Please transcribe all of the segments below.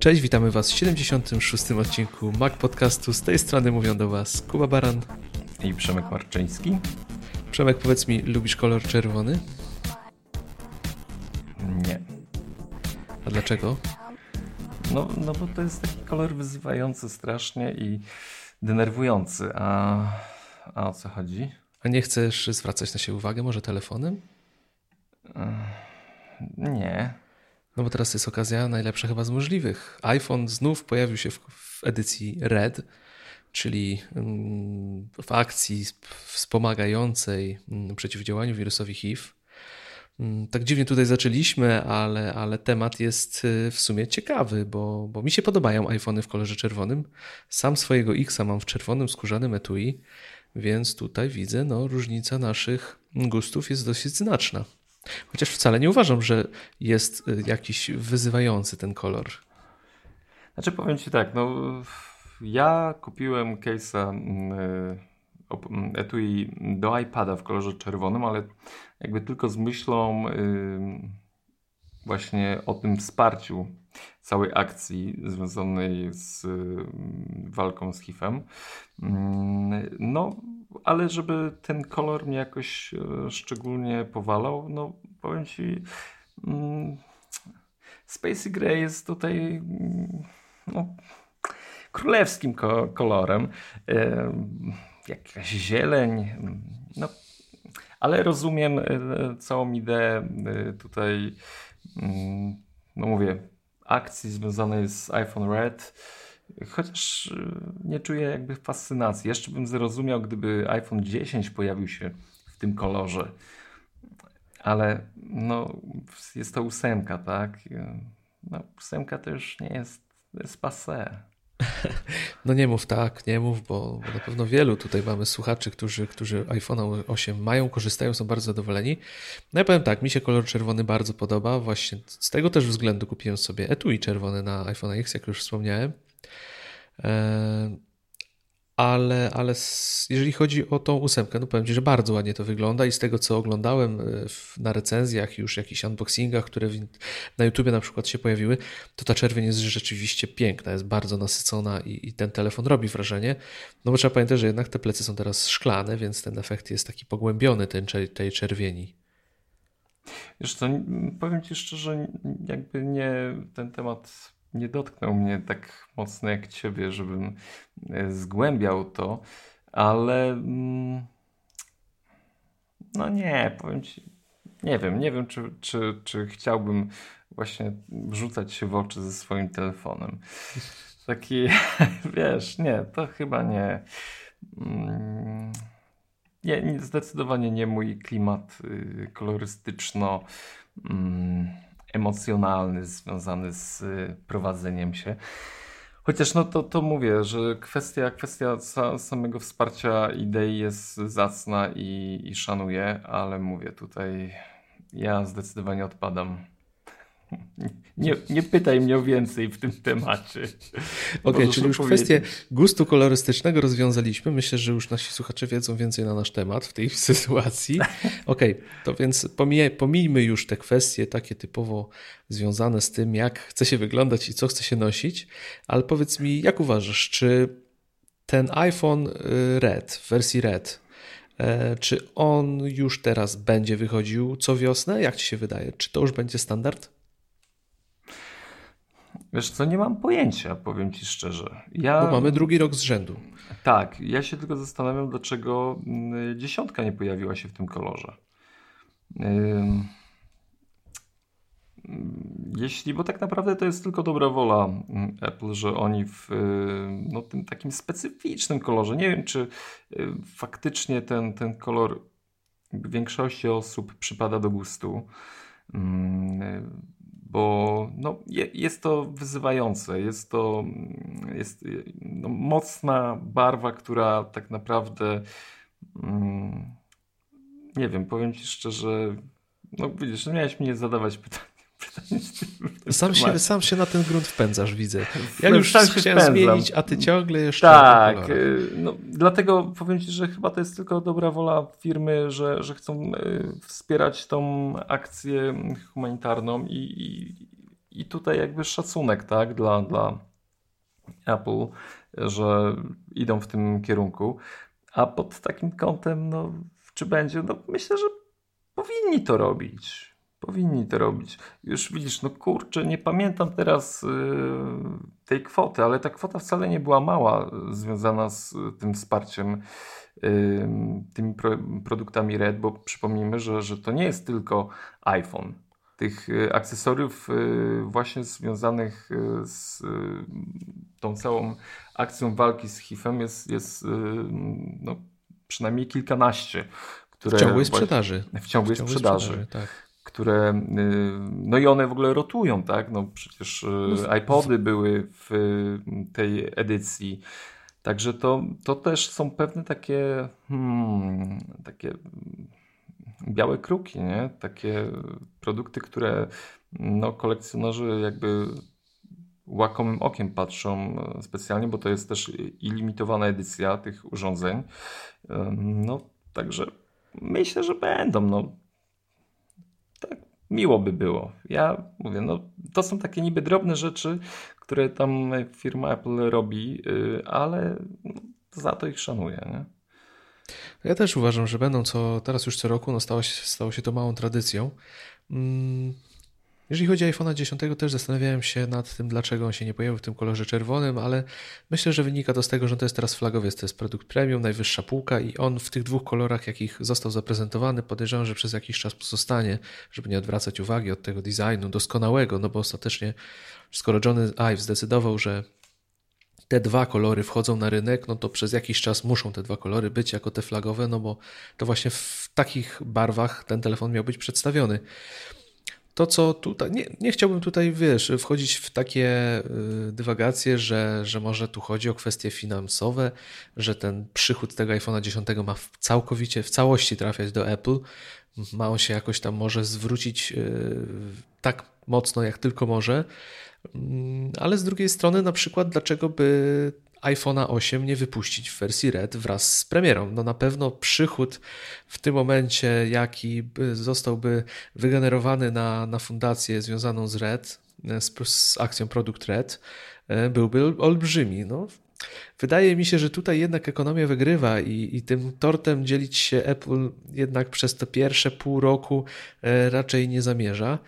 Cześć, witamy Was w 76. odcinku Mac Podcastu. Z tej strony mówią do Was Kuba Baran i Przemek Marczyński. Przemek, powiedz mi, lubisz kolor czerwony? Nie. A dlaczego? No, no bo to jest taki kolor wyzywający strasznie i denerwujący. A, a o co chodzi? A nie chcesz zwracać na siebie uwagę może telefonem? Nie. No bo teraz jest okazja najlepsza chyba z możliwych. iPhone znów pojawił się w, w edycji Red, czyli mm, w akcji wspomagającej mm, przeciwdziałaniu wirusowi HIV. Mm, tak dziwnie tutaj zaczęliśmy, ale, ale temat jest y, w sumie ciekawy, bo, bo mi się podobają iPhony w kolorze czerwonym. Sam swojego Xa mam w czerwonym skórzanym etui, więc tutaj widzę, no różnica naszych gustów jest dosyć znaczna. Chociaż wcale nie uważam, że jest y, jakiś wyzywający ten kolor. Znaczy powiem Ci tak, no ja kupiłem case'a mm, mm, etui do iPada w kolorze czerwonym, ale jakby tylko z myślą właśnie o tym wsparciu całej akcji związanej z walką z HIV-em. Mm, no, ale żeby ten kolor mnie jakoś e, szczególnie powalał, no powiem Ci, mm, Spacey Grey jest tutaj mm, no, królewskim kolorem. E, jakaś zieleń, no, ale rozumiem e, całą ideę tutaj, no mówię, akcji związanej z iPhone Red Chociaż y, nie czuję jakby fascynacji. Jeszcze bym zrozumiał, gdyby iPhone 10 pojawił się w tym kolorze. Ale no, jest to ósemka, tak? No, ósemka to już nie jest, jest passé. No nie mów tak, nie mów, bo, bo na pewno wielu tutaj mamy słuchaczy, którzy, którzy iPhone 8 mają, korzystają, są bardzo zadowoleni. No ja powiem tak, mi się kolor czerwony bardzo podoba, właśnie z tego też względu kupiłem sobie etui czerwony na iPhone X, jak już wspomniałem. E, ale, ale jeżeli chodzi o tą ósemkę, no powiem Ci, że bardzo ładnie to wygląda i z tego, co oglądałem e, na recenzjach, już jakichś unboxingach, które na YouTubie na przykład się pojawiły, to ta czerwień jest rzeczywiście piękna, jest bardzo nasycona i, i ten telefon robi wrażenie. No bo trzeba pamiętać, że jednak te plecy są teraz szklane, więc ten efekt jest taki pogłębiony ten, tej czerwieni. Wiesz co, powiem Ci szczerze, jakby nie ten temat nie dotknął mnie tak mocno jak ciebie, żebym e, zgłębiał to, ale mm, no nie, powiem ci, nie wiem, nie wiem, czy, czy, czy chciałbym właśnie wrzucać się w oczy ze swoim telefonem. Taki, wiesz, nie, to chyba nie. Mm, nie, zdecydowanie nie mój klimat y, kolorystyczno. Mm, emocjonalny związany z y, prowadzeniem się. Chociaż no to, to mówię, że kwestia, kwestia samego wsparcia idei jest zacna i, i szanuję, ale mówię tutaj, ja zdecydowanie odpadam. Nie, nie pytaj mnie o więcej w tym temacie. Okej, okay, czyli już powiedzieć. kwestię gustu kolorystycznego rozwiązaliśmy. Myślę, że już nasi słuchacze wiedzą więcej na nasz temat w tej sytuacji. Okej, okay, to więc pomij, pomijmy już te kwestie takie typowo związane z tym, jak chce się wyglądać i co chce się nosić, ale powiedz mi, jak uważasz, czy ten iPhone y, Red, w wersji Red, e, czy on już teraz będzie wychodził co wiosnę? Jak ci się wydaje? Czy to już będzie standard? Wiesz co, nie mam pojęcia, powiem Ci szczerze. Ja... Bo mamy drugi rok z rzędu. Tak, ja się tylko zastanawiam, dlaczego mm, dziesiątka nie pojawiła się w tym kolorze. Jeśli, bo tak naprawdę to jest tylko dobra wola mm, Apple, że oni w no, tym takim specyficznym kolorze, nie wiem czy y, faktycznie ten, ten kolor większości osób przypada do gustu bo no, jest to wyzywające, jest to jest no, mocna barwa, która tak naprawdę mm, nie wiem, powiem Ci szczerze, no widzisz, no miałeś mnie zadawać pytania. Sam się, sam się na ten grunt wpędzasz, widzę. Ja już sam się chciałem wpędzam. zmienić, a ty ciągle jeszcze. Tak, y, no, dlatego powiem ci, że chyba to jest tylko dobra wola firmy, że, że chcą y, wspierać tą akcję humanitarną i, i i tutaj jakby szacunek, tak, dla, dla Apple, że idą w tym kierunku. A pod takim kątem, no, czy będzie? No, myślę, że powinni to robić. Powinni to robić. Już widzisz, no kurczę, nie pamiętam teraz yy, tej kwoty, ale ta kwota wcale nie była mała, związana z tym wsparciem yy, tymi pro, produktami Red, bo przypomnijmy, że, że to nie jest tylko iPhone tych y, akcesoriów y, właśnie związanych y, z tą całą akcją walki z HIV-em jest, jest no, przynajmniej kilkanaście. Które w ciągłej sprzedaży. W ciągłej, w ciągłej sprzedaży. sprzedaży tak. Które, no i one w ogóle rotują, tak? No przecież no iPody były w tej edycji. Także to, to też są pewne takie, hmm, takie białe kruki, nie? Takie produkty, które no, kolekcjonerzy jakby łakomym okiem patrzą specjalnie, bo to jest też ilimitowana edycja tych urządzeń. No, także myślę, że będą. No, miło by było. Ja mówię, no, to są takie niby drobne rzeczy, które tam firma Apple robi, y, ale za to ich szanuję. Nie? Ja też uważam, że będą co teraz już co roku, no stało, się, stało się to małą tradycją. Jeżeli chodzi o iPhone 10, też zastanawiałem się nad tym, dlaczego on się nie pojawił w tym kolorze czerwonym, ale myślę, że wynika to z tego, że to jest teraz flagowiec, to jest produkt premium, najwyższa półka i on w tych dwóch kolorach, jakich został zaprezentowany, podejrzewam, że przez jakiś czas pozostanie, żeby nie odwracać uwagi od tego designu doskonałego, no bo ostatecznie, skoro Johnny Ive zdecydował, że te dwa kolory wchodzą na rynek, no to przez jakiś czas muszą te dwa kolory być jako te flagowe, no bo to właśnie w takich barwach ten telefon miał być przedstawiony. To, co tutaj, nie, nie chciałbym tutaj, wiesz, wchodzić w takie y, dywagacje, że, że może tu chodzi o kwestie finansowe, że ten przychód tego iPhone'a 10 ma całkowicie, w całości trafiać do Apple. Ma on się jakoś tam może zwrócić y, tak mocno, jak tylko może. Mm, ale z drugiej strony, na przykład, dlaczego by iPhone'a 8 nie wypuścić w wersji Red wraz z premierą? No na pewno przychód w tym momencie, jaki zostałby wygenerowany na, na fundację związaną z Red, z, z akcją Produkt Red, e, byłby olbrzymi. No, Wydaje mi się, że tutaj jednak ekonomia wygrywa i, i tym tortem dzielić się Apple jednak przez te pierwsze pół roku e, raczej nie zamierza.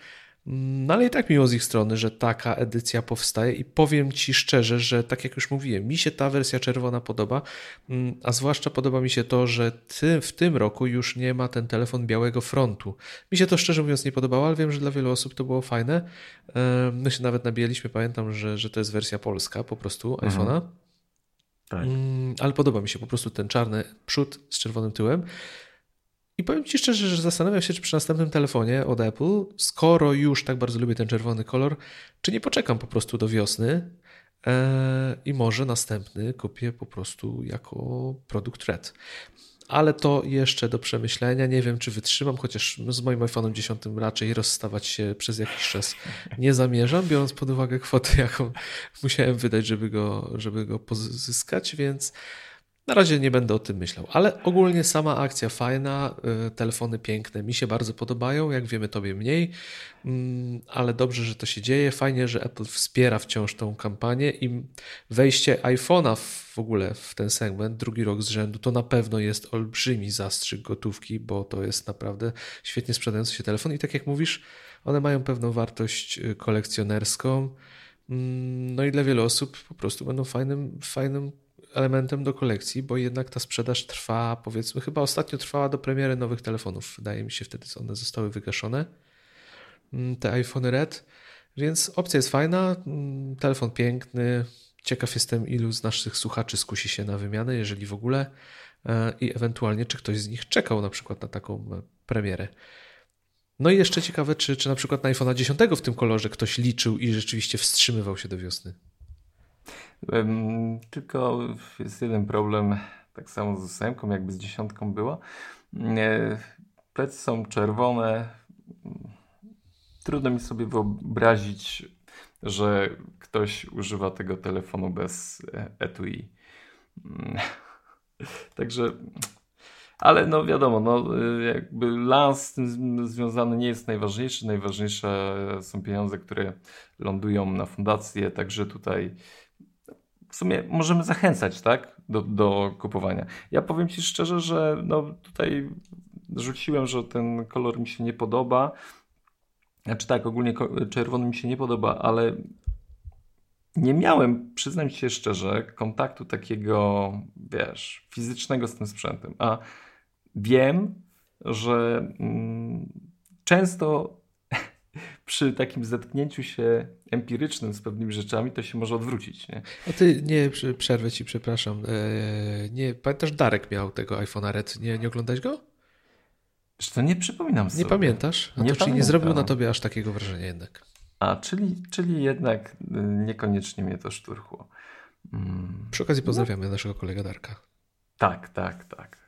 No ale i tak miło z ich strony, że taka edycja powstaje i powiem Ci szczerze, że tak jak już mówiłem, mi się ta wersja czerwona podoba, mm, a zwłaszcza podoba mi się to, że ty, w tym roku już nie ma ten telefon białego frontu. Mi się to szczerze mówiąc nie podobało, ale wiem, że dla wielu osób to było fajne. My się nawet nabijaliśmy, pamiętam, że, że to jest wersja polska po prostu mhm. iPhone'a. Tak. Mm, ale podoba mi się po prostu ten czarny przód z czerwonym tyłem. I powiem Ci szczerze, że zastanawiam się, czy przy następnym telefonie od Apple, skoro już tak bardzo lubię ten czerwony kolor, czy nie poczekam po prostu do wiosny e, i może następny kupię po prostu jako produkt Red. Ale to jeszcze do przemyślenia. Nie wiem, czy wytrzymam, chociaż z moim iPhone'em 10 raczej rozstawać się przez jakiś czas nie zamierzam, biorąc pod uwagę kwotę, jaką musiałem wydać, żeby go, żeby go pozyskać, więc na razie nie będę o tym myślał, ale ogólnie sama akcja fajna, y, telefony piękne, mi się bardzo podobają, jak wiemy tobie mniej, mm, ale dobrze, że to się dzieje. Fajnie, że Apple wspiera wciąż tą kampanię i wejście iPhone'a w ogóle w ten segment, drugi rok z rzędu, to na pewno jest olbrzymi zastrzyk gotówki, bo to jest naprawdę świetnie sprzedający się telefon i tak jak mówisz, one mają pewną wartość y, kolekcjonerską. Mm, no i dla wielu osób po prostu będą fajnym, fajnym elementem do kolekcji, bo jednak ta sprzedaż trwa, powiedzmy, chyba ostatnio trwała do premiery nowych telefonów. Wydaje mi się, wtedy one zostały wygaszone. Mm, te iPhone Red. Więc opcja jest fajna, mm, telefon piękny. Ciekaw jestem, ilu z naszych słuchaczy skusi się na wymianę, jeżeli w ogóle, e, i ewentualnie, czy ktoś z nich czekał na przykład na taką e, premierę. No i jeszcze ciekawe, czy, czy na przykład na iPhone'a 10 w tym kolorze ktoś liczył i rzeczywiście wstrzymywał się do wiosny. Tylko jest jeden problem, tak samo z ósemką, jakby z dziesiątką było. Plecy są czerwone. Trudno mi sobie wyobrazić, że ktoś używa tego telefonu bez etui. Także Ale no wiadomo, no, jakby lans z tym związany nie jest najważniejszy. Najważniejsze są pieniądze, które lądują na fundację, także tutaj w sumie możemy zachęcać tak, do, do kupowania. Ja powiem Ci szczerze, że no, tutaj rzuciłem, że ten kolor mi się nie podoba. Znaczy tak, ogólnie czerwony mi się nie podoba, ale nie miałem, przyznam się szczerze, kontaktu takiego, wiesz, fizycznego z tym sprzętem. A wiem, że mm, często przy takim zetknięciu się empirycznym z pewnymi rzeczami to się może odwrócić. Nie? A ty, nie, przerwę ci, przepraszam. Eee, nie, pamiętasz, Darek miał tego iPhone'a Red. Nie, nie oglądałeś go? to nie przypominam sobie. Nie pamiętasz? A nie to czyli nie zrobił na tobie aż takiego wrażenia jednak. A, czyli, czyli jednak y, niekoniecznie mnie to szturchło. Mm. Przy okazji pozdrawiamy no. naszego kolega Darka. Tak, tak, tak.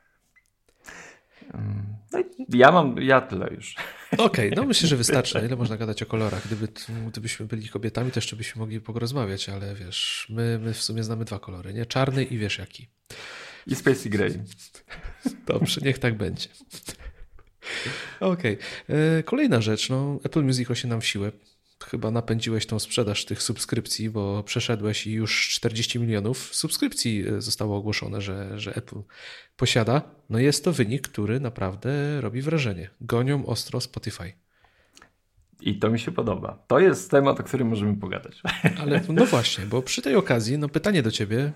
No ja mam, ja tyle już. Okej, okay, no myślę, że wystarczy. Ile można gadać o kolorach? Gdyby, gdybyśmy byli kobietami, to jeszcze byśmy mogli porozmawiać, ale wiesz, my, my w sumie znamy dwa kolory, nie? Czarny i wiesz jaki. I Spacey Grey. Dobrze, niech tak będzie. Okej. Okay. E, kolejna rzecz. No, Apple Music rośnie nam w siłę. Chyba napędziłeś tą sprzedaż tych subskrypcji, bo przeszedłeś i już 40 milionów subskrypcji e, zostało ogłoszone, że, że Apple posiada. No jest to wynik, który naprawdę robi wrażenie. Gonią ostro Spotify. I to mi się podoba. To jest temat, o którym możemy pogadać. Ale no właśnie, bo przy tej okazji, no pytanie do ciebie.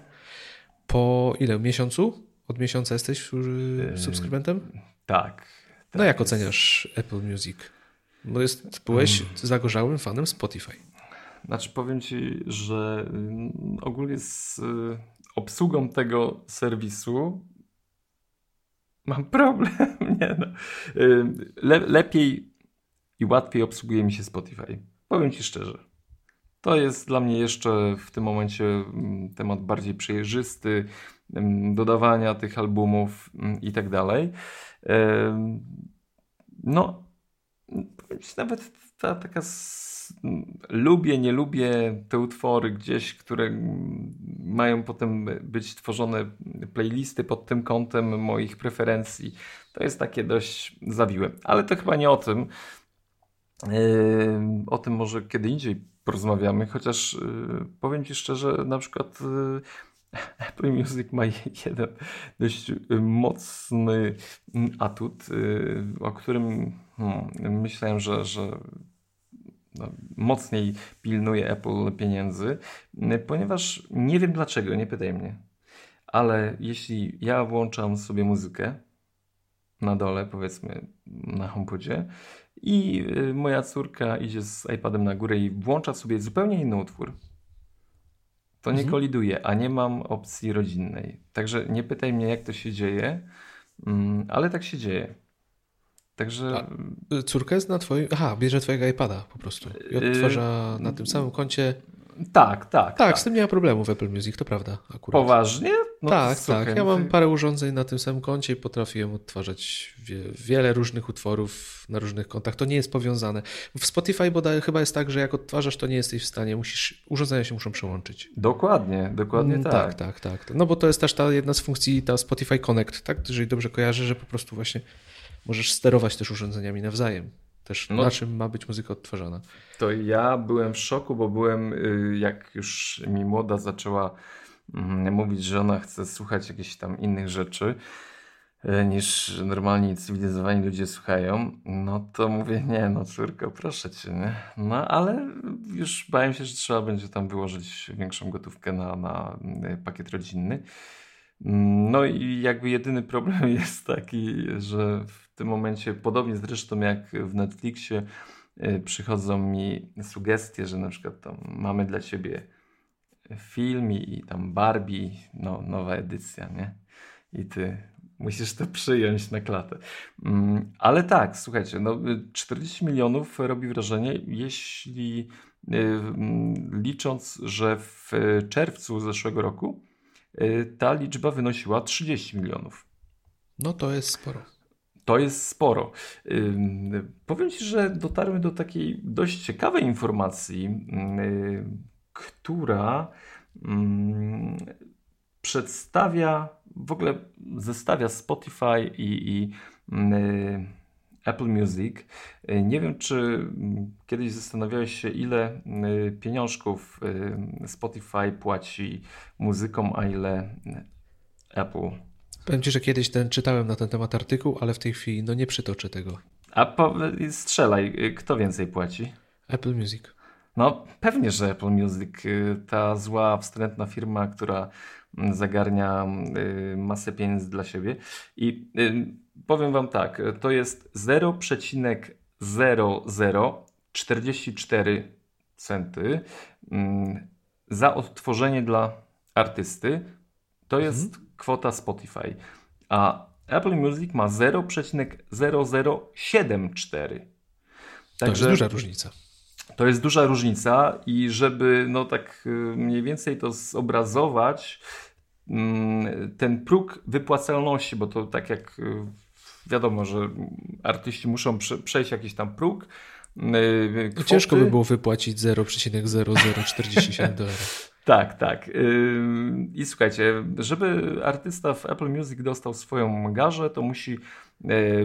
Po ile? Miesiącu? Od miesiąca jesteś e, subskrybentem? Tak. No jak oceniasz Apple Music? Bo jest, byłeś hmm. zagorzałym fanem Spotify. Znaczy powiem Ci, że mm, ogólnie z y, obsługą tego serwisu mam problem. Nie no. Y, le, lepiej i łatwiej obsługuje mi się Spotify. Powiem Ci szczerze. To jest dla mnie jeszcze w tym momencie mm, temat bardziej przejrzysty, mm, dodawania tych albumów i tak dalej. No, nawet ta taka lubię, nie lubię te utwory gdzieś, które mają potem być tworzone playlisty pod tym kątem moich preferencji. To jest takie dość zawiłe. Ale to chyba nie o tym. O tym może kiedy indziej porozmawiamy, chociaż yy, powiem Ci szczerze, na przykład yy, Apple Music ma jeden dość y, mocny mm, atut, y, o którym hmm, myślałem, że, że no, mocniej pilnuje Apple pieniędzy, y, ponieważ nie wiem dlaczego, nie pytaj mnie, ale jeśli ja włączam sobie muzykę na dole, powiedzmy na HomePodzie i moja córka idzie z iPadem na górę i włącza sobie zupełnie inny utwór, to nie mhm. koliduje, a nie mam opcji rodzinnej. Także nie pytaj mnie, jak to się dzieje, mm, ale tak się dzieje. Także. A córka jest na twoim. Aha, bierze twojego iPada po prostu i odtwarza na tym samym koncie. Tak, tak, tak. Tak, z tym nie ma problemu w Apple Music, to prawda. Akurat. Poważnie? No tak, tak. Ja mam parę urządzeń na tym samym koncie i potrafiłem odtwarzać wie, wiele różnych utworów na różnych kontach. To nie jest powiązane. W Spotify bodaj chyba jest tak, że jak odtwarzasz, to nie jesteś w stanie, musisz, urządzenia się muszą przełączyć. Dokładnie, dokładnie mm, tak. Tak, tak, tak. No bo to jest też ta jedna z funkcji, ta Spotify Connect, tak? Jeżeli dobrze kojarzę, że po prostu właśnie możesz sterować też urządzeniami nawzajem. Też no, na czym ma być muzyka odtwarzana. To ja byłem w szoku, bo byłem, y, jak już mi młoda zaczęła mówić, że ona chce słuchać jakichś tam innych rzeczy y, niż normalni cywilizowani ludzie słuchają, no to mówię, nie no córko, proszę cię, nie? No ale już bałem się, że trzeba będzie tam wyłożyć większą gotówkę na, na y, pakiet rodzinny. No i jakby jedyny problem jest taki, że w tym momencie, podobnie zresztą jak w Netflixie, y, przychodzą mi sugestie, że na przykład tam mamy dla ciebie film i tam Barbie, no, nowa edycja, nie? I ty musisz to przyjąć na klatę. Mm, ale tak, słuchajcie, no 40 milionów robi wrażenie, jeśli y, mm, licząc, że w czerwcu zeszłego roku y, ta liczba wynosiła 30 milionów. No to jest sporo. To jest sporo. Powiem Ci, że dotarłem do takiej dość ciekawej informacji, która przedstawia, w ogóle zestawia Spotify i, i yy, Apple Music. Yy, nie wiem, czy mm, kiedyś zastanawiałeś się, ile yy, pieniążków yy, Spotify płaci muzykom, a ile Apple. Powiem Ci, że kiedyś ten, czytałem na ten temat artykuł, ale w tej chwili no nie przytoczę tego. A po, strzelaj, kto więcej płaci? Apple Music. No pewnie, że Apple Music, ta zła, wstrętna firma, która zagarnia y, masę pieniędzy dla siebie. I y, powiem Wam tak, to jest 0,0044 centy mm, za odtworzenie dla artysty. To mhm. jest kwota Spotify. A Apple Music ma 0,0074. Także, to jest duża różnica. To jest duża różnica i żeby no tak y, mniej więcej to zobrazować, mm, ten próg wypłacalności, bo to tak jak y, wiadomo, że artyści muszą przejść jakiś tam próg. Y, kwoty. Ciężko by było wypłacić 0,0047 dolarów. Tak, tak. I słuchajcie, żeby artysta w Apple Music dostał swoją garzę, to musi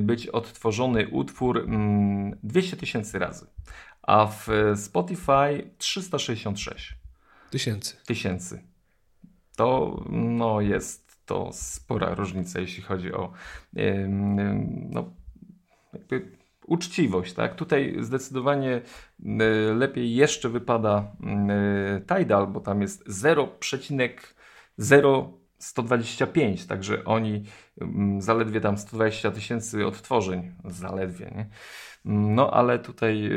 być odtworzony utwór 200 mm, tysięcy razy a w Spotify 366 tysięcy. tysięcy. To no, jest to spora różnica, jeśli chodzi o no, jakby uczciwość. Tak? Tutaj zdecydowanie lepiej jeszcze wypada Tidal, bo tam jest 0,0125, także oni zaledwie tam 120 tysięcy odtworzeń, zaledwie, nie? No ale tutaj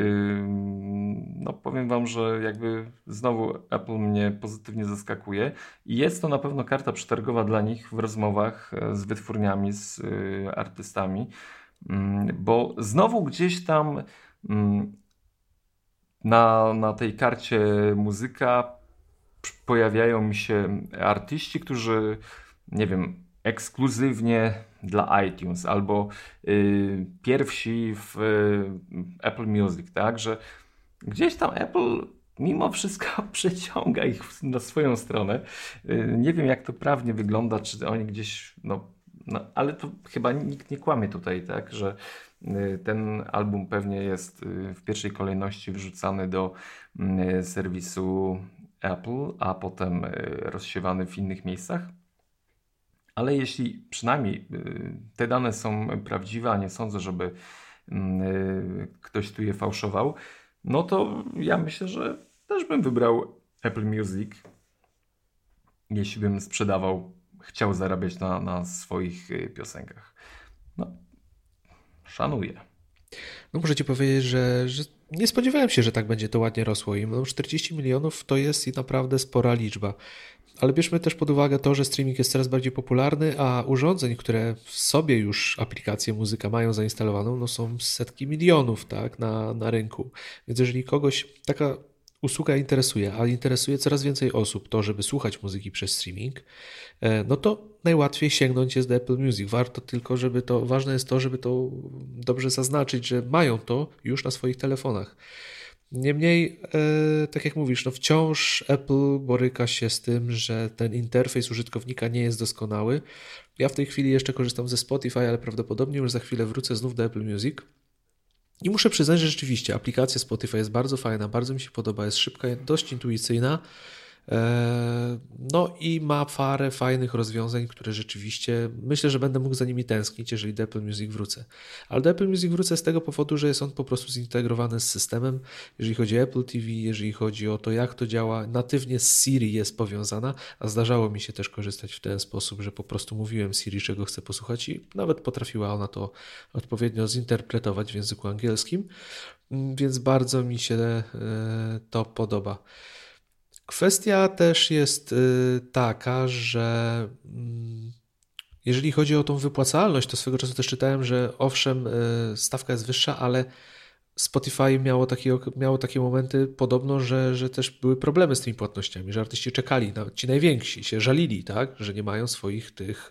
no, powiem Wam, że jakby znowu Apple mnie pozytywnie zaskakuje. I jest to na pewno karta przetargowa dla nich w rozmowach e, z wytwórniami, z y, artystami, bo znowu gdzieś tam na, na tej karcie muzyka pojawiają mi się artyści, którzy nie wiem, ekskluzywnie dla iTunes albo y, pierwsi w y, Apple Music, tak, że gdzieś tam Apple mimo wszystko przeciąga ich na swoją stronę. Y, nie wiem jak to prawnie wygląda, czy oni gdzieś, no, no ale to chyba nikt nie kłamie tutaj, tak, że y, ten album pewnie jest y, w pierwszej kolejności wrzucany do y, serwisu Apple, a potem rozsiewany w innych miejscach. Ale jeśli przynajmniej y, te dane są prawdziwe, a nie sądzę, żeby mm, y, ktoś tu je fałszował, no to ja myślę, że też bym wybrał Apple Music, jeśli bym sprzedawał, chciał zarabiać na, na swoich y, piosenkach. No, szanuję. No muszę Ci powiedzieć, że, że nie spodziewałem się, że tak będzie to ładnie rosło i 40 milionów to jest naprawdę spora liczba. Ale bierzmy też pod uwagę to, że streaming jest coraz bardziej popularny, a urządzeń, które w sobie już aplikację muzyka mają zainstalowaną, no są setki milionów tak, na, na rynku. Więc jeżeli kogoś taka usługa interesuje, a interesuje coraz więcej osób to, żeby słuchać muzyki przez streaming, e, no to najłatwiej sięgnąć jest do Apple Music. Warto tylko, żeby to, ważne jest to, żeby to dobrze zaznaczyć, że mają to już na swoich telefonach. Niemniej, e, tak jak mówisz, no wciąż Apple boryka się z tym, że ten interfejs użytkownika nie jest doskonały. Ja w tej chwili jeszcze korzystam ze Spotify, ale prawdopodobnie już za chwilę wrócę znów do Apple Music. I muszę przyznać, że rzeczywiście aplikacja Spotify jest bardzo fajna, bardzo mi się podoba, jest szybka, dość intuicyjna. E, no i ma parę fajnych rozwiązań, które rzeczywiście myślę, że będę mógł za nimi tęsknić, jeżeli do Apple Music wrócę. Ale do Apple Music wrócę z tego powodu, że jest on po prostu zintegrowany z systemem, jeżeli chodzi o Apple TV, jeżeli chodzi o to, jak to działa. Natywnie z Siri jest powiązana, a zdarzało mi się też korzystać w ten sposób, że po prostu mówiłem Siri, czego chcę posłuchać i nawet potrafiła ona to odpowiednio zinterpretować w języku angielskim, mm, więc bardzo mi się e, to podoba. Kwestia też jest y, taka, że mm, jeżeli chodzi o tą wypłacalność, to swego czasu też czytałem, że owszem, y, stawka jest wyższa, ale Spotify miało takie, miało takie momenty podobno, że, że też były problemy z tymi płatnościami, że artyści czekali, ci najwięksi się żalili, tak, że nie mają swoich tych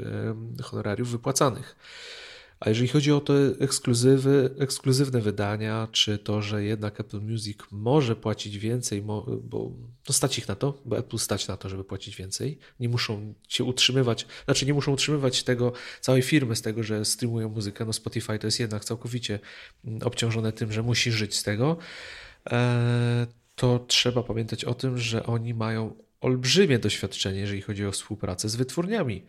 honorariów wypłacanych. A jeżeli chodzi o te ekskluzywy, ekskluzywne wydania, czy to, że jednak Apple Music może płacić więcej, bo no stać ich na to, bo Apple stać na to, żeby płacić więcej, nie muszą się utrzymywać, znaczy nie muszą utrzymywać tego, całej firmy z tego, że streamują muzykę, no Spotify to jest jednak całkowicie mm, obciążone tym, że musi żyć z tego, e, to trzeba pamiętać o tym, że oni mają olbrzymie doświadczenie, jeżeli chodzi o współpracę z wytwórniami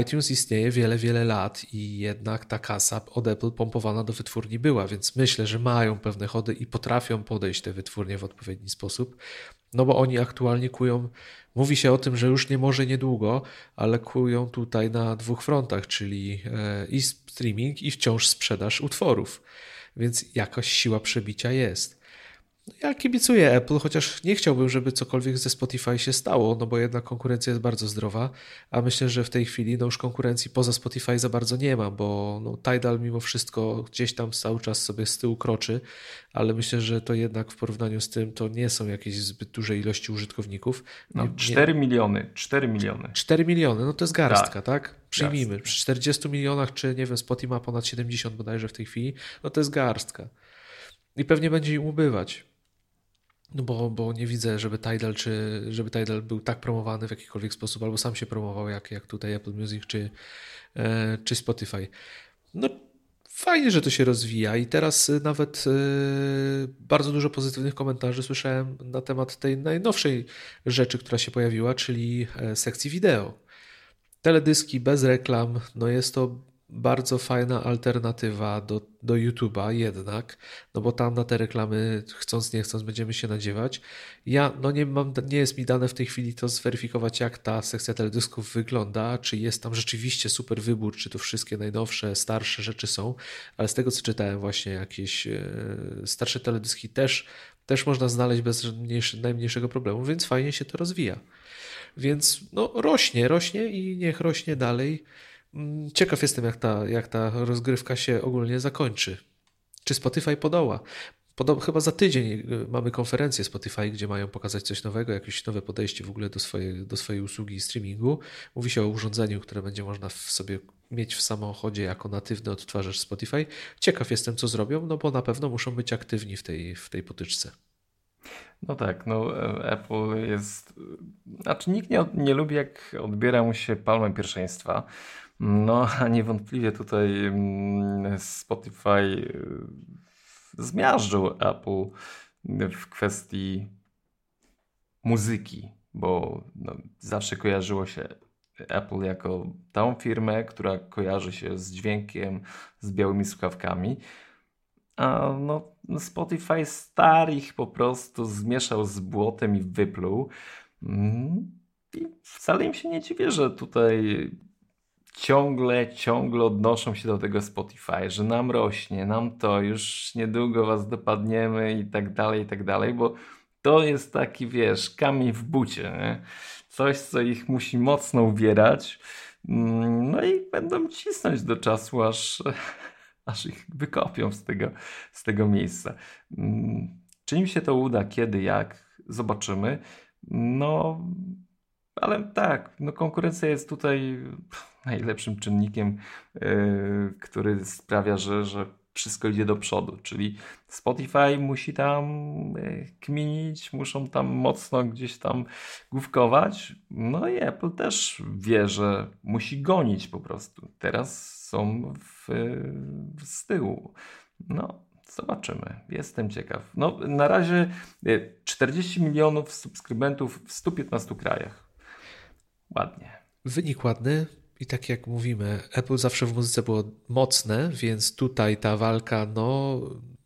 iTunes istnieje wiele, wiele lat i jednak ta kasa od Apple pompowana do wytwórni była, więc myślę, że mają pewne chody i potrafią podejść te wytwórnie w odpowiedni sposób, no bo oni aktualnie kują, mówi się o tym, że już nie może niedługo, ale kują tutaj na dwóch frontach, czyli e, i streaming i wciąż sprzedaż utworów, więc jakaś siła przebicia jest. Ja kibicuję Apple, chociaż nie chciałbym, żeby cokolwiek ze Spotify się stało, no bo jednak konkurencja jest bardzo zdrowa, a myślę, że w tej chwili no już konkurencji poza Spotify za bardzo nie ma, bo no, Tidal mimo wszystko gdzieś tam cały czas sobie z tyłu kroczy, ale myślę, że to jednak w porównaniu z tym to nie są jakieś zbyt duże ilości użytkowników. No, 4 miliony, 4 miliony. 4 miliony, no to jest garstka, tak? tak? Przyjmijmy, przy 40 milionach, czy nie wiem, Spotify ma ponad 70 bodajże w tej chwili, no to jest garstka. I pewnie będzie im ubywać. No bo, bo nie widzę, żeby Tidal, czy, żeby Tidal był tak promowany w jakikolwiek sposób, albo sam się promował, jak, jak tutaj Apple Music czy, e, czy Spotify. No fajnie, że to się rozwija i teraz nawet e, bardzo dużo pozytywnych komentarzy słyszałem na temat tej najnowszej rzeczy, która się pojawiła, czyli e, sekcji wideo. Teledyski bez reklam, no jest to bardzo fajna alternatywa do, do YouTube'a jednak, no bo tam na te reklamy chcąc nie chcąc będziemy się nadziewać. Ja, no nie mam, nie jest mi dane w tej chwili to zweryfikować jak ta sekcja teledysków wygląda, czy jest tam rzeczywiście super wybór, czy to wszystkie najnowsze, starsze rzeczy są, ale z tego co czytałem właśnie jakieś e, starsze teledyski też, też można znaleźć bez najmniejszego problemu, więc fajnie się to rozwija. Więc no rośnie, rośnie i niech rośnie dalej. Ciekaw jestem, jak ta, jak ta rozgrywka się ogólnie zakończy. Czy Spotify podoła? Podob, chyba za tydzień y, mamy konferencję Spotify, gdzie mają pokazać coś nowego, jakieś nowe podejście w ogóle do swojej, do swojej usługi streamingu. Mówi się o urządzeniu, które będzie można w sobie mieć w samochodzie jako natywny odtwarzacz Spotify. Ciekaw jestem, co zrobią, no bo na pewno muszą być aktywni w tej, w tej potyczce. No tak, no e, Apple jest. Znaczy, nikt nie, nie lubi, jak odbiera mu się palmę pierwszeństwa. No, a niewątpliwie tutaj mm, Spotify y, zmiażdżył Apple w kwestii muzyki, bo no, zawsze kojarzyło się Apple jako tą firmę, która kojarzy się z dźwiękiem, z białymi słuchawkami. A no, Spotify stary ich po prostu zmieszał z błotem i wypluł. Mm, I wcale im się nie dziwię, że tutaj ciągle, ciągle odnoszą się do tego Spotify, że nam rośnie, nam to, już niedługo was dopadniemy i tak dalej, i tak dalej, bo to jest taki, wiesz, kamień w bucie, nie? coś, co ich musi mocno ubierać, mm, no i będą cisnąć do czasu, aż, aż ich wykopią z tego, z tego miejsca. Mm, czy im się to uda, kiedy, jak, zobaczymy. No, ale tak, no konkurencja jest tutaj najlepszym czynnikiem, yy, który sprawia, że, że wszystko idzie do przodu. Czyli Spotify musi tam yy, kminić, muszą tam mocno gdzieś tam główkować. No i Apple też wie, że musi gonić po prostu. Teraz są w, w z tyłu. No, Zobaczymy. Jestem ciekaw. No, na razie 40 milionów subskrybentów w 115 krajach. Ładnie. Wynik ładny. I tak jak mówimy, Apple zawsze w muzyce było mocne, więc tutaj ta walka, no,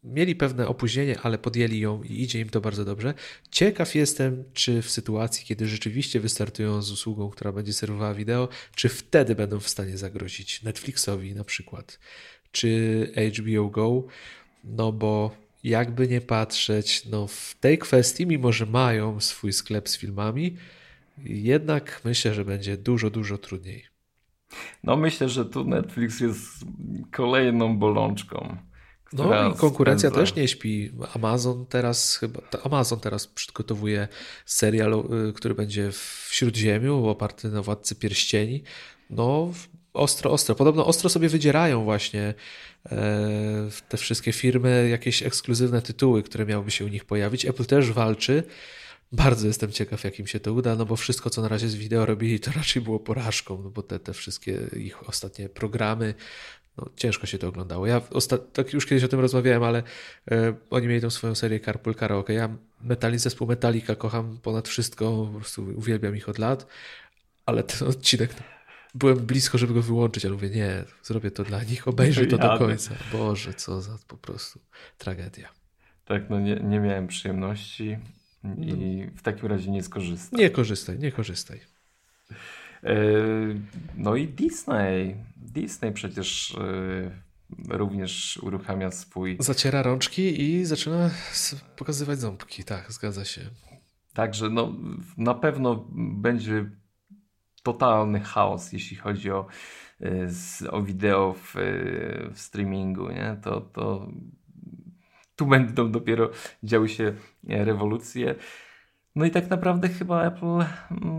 mieli pewne opóźnienie, ale podjęli ją i idzie im to bardzo dobrze. Ciekaw jestem, czy w sytuacji, kiedy rzeczywiście wystartują z usługą, która będzie serwowała wideo, czy wtedy będą w stanie zagrozić Netflixowi na przykład, czy HBO Go, no bo jakby nie patrzeć, no w tej kwestii, mimo że mają swój sklep z filmami, jednak myślę, że będzie dużo, dużo trudniej. No myślę, że tu Netflix jest kolejną bolączką. No i konkurencja spędza. też nie śpi. Amazon teraz chyba, Amazon teraz przygotowuje serial, y, który będzie w Śródziemiu, oparty na Władcy Pierścieni. No ostro, ostro. Podobno ostro sobie wydzierają właśnie e, te wszystkie firmy jakieś ekskluzywne tytuły, które miałyby się u nich pojawić. Apple też walczy. Bardzo jestem ciekaw, jak im się to uda, no bo wszystko, co na razie z wideo robili, to raczej było porażką, no bo te, te wszystkie ich ostatnie programy, no, ciężko się to oglądało. Ja tak już kiedyś o tym rozmawiałem, ale e, oni mieli tą swoją serię Carpool Karaoke. Ja metali, zespół Metallica kocham ponad wszystko, po prostu uwielbiam ich od lat, ale ten odcinek byłem blisko, żeby go wyłączyć, ale mówię, nie, zrobię to dla nich, obejrzę to do końca. Boże, co za po prostu tragedia. Tak, no nie, nie miałem przyjemności i no. w takim razie nie skorzystam. Nie korzystaj, nie korzystaj. E, no i Disney. Disney przecież e, również uruchamia swój. Zaciera rączki i zaczyna pokazywać ząbki. Tak, zgadza się. Także no, na pewno będzie totalny chaos, jeśli chodzi o, e, o wideo w, w streamingu. Nie? To, to tu będą dopiero działy się rewolucje. No i tak naprawdę chyba Apple,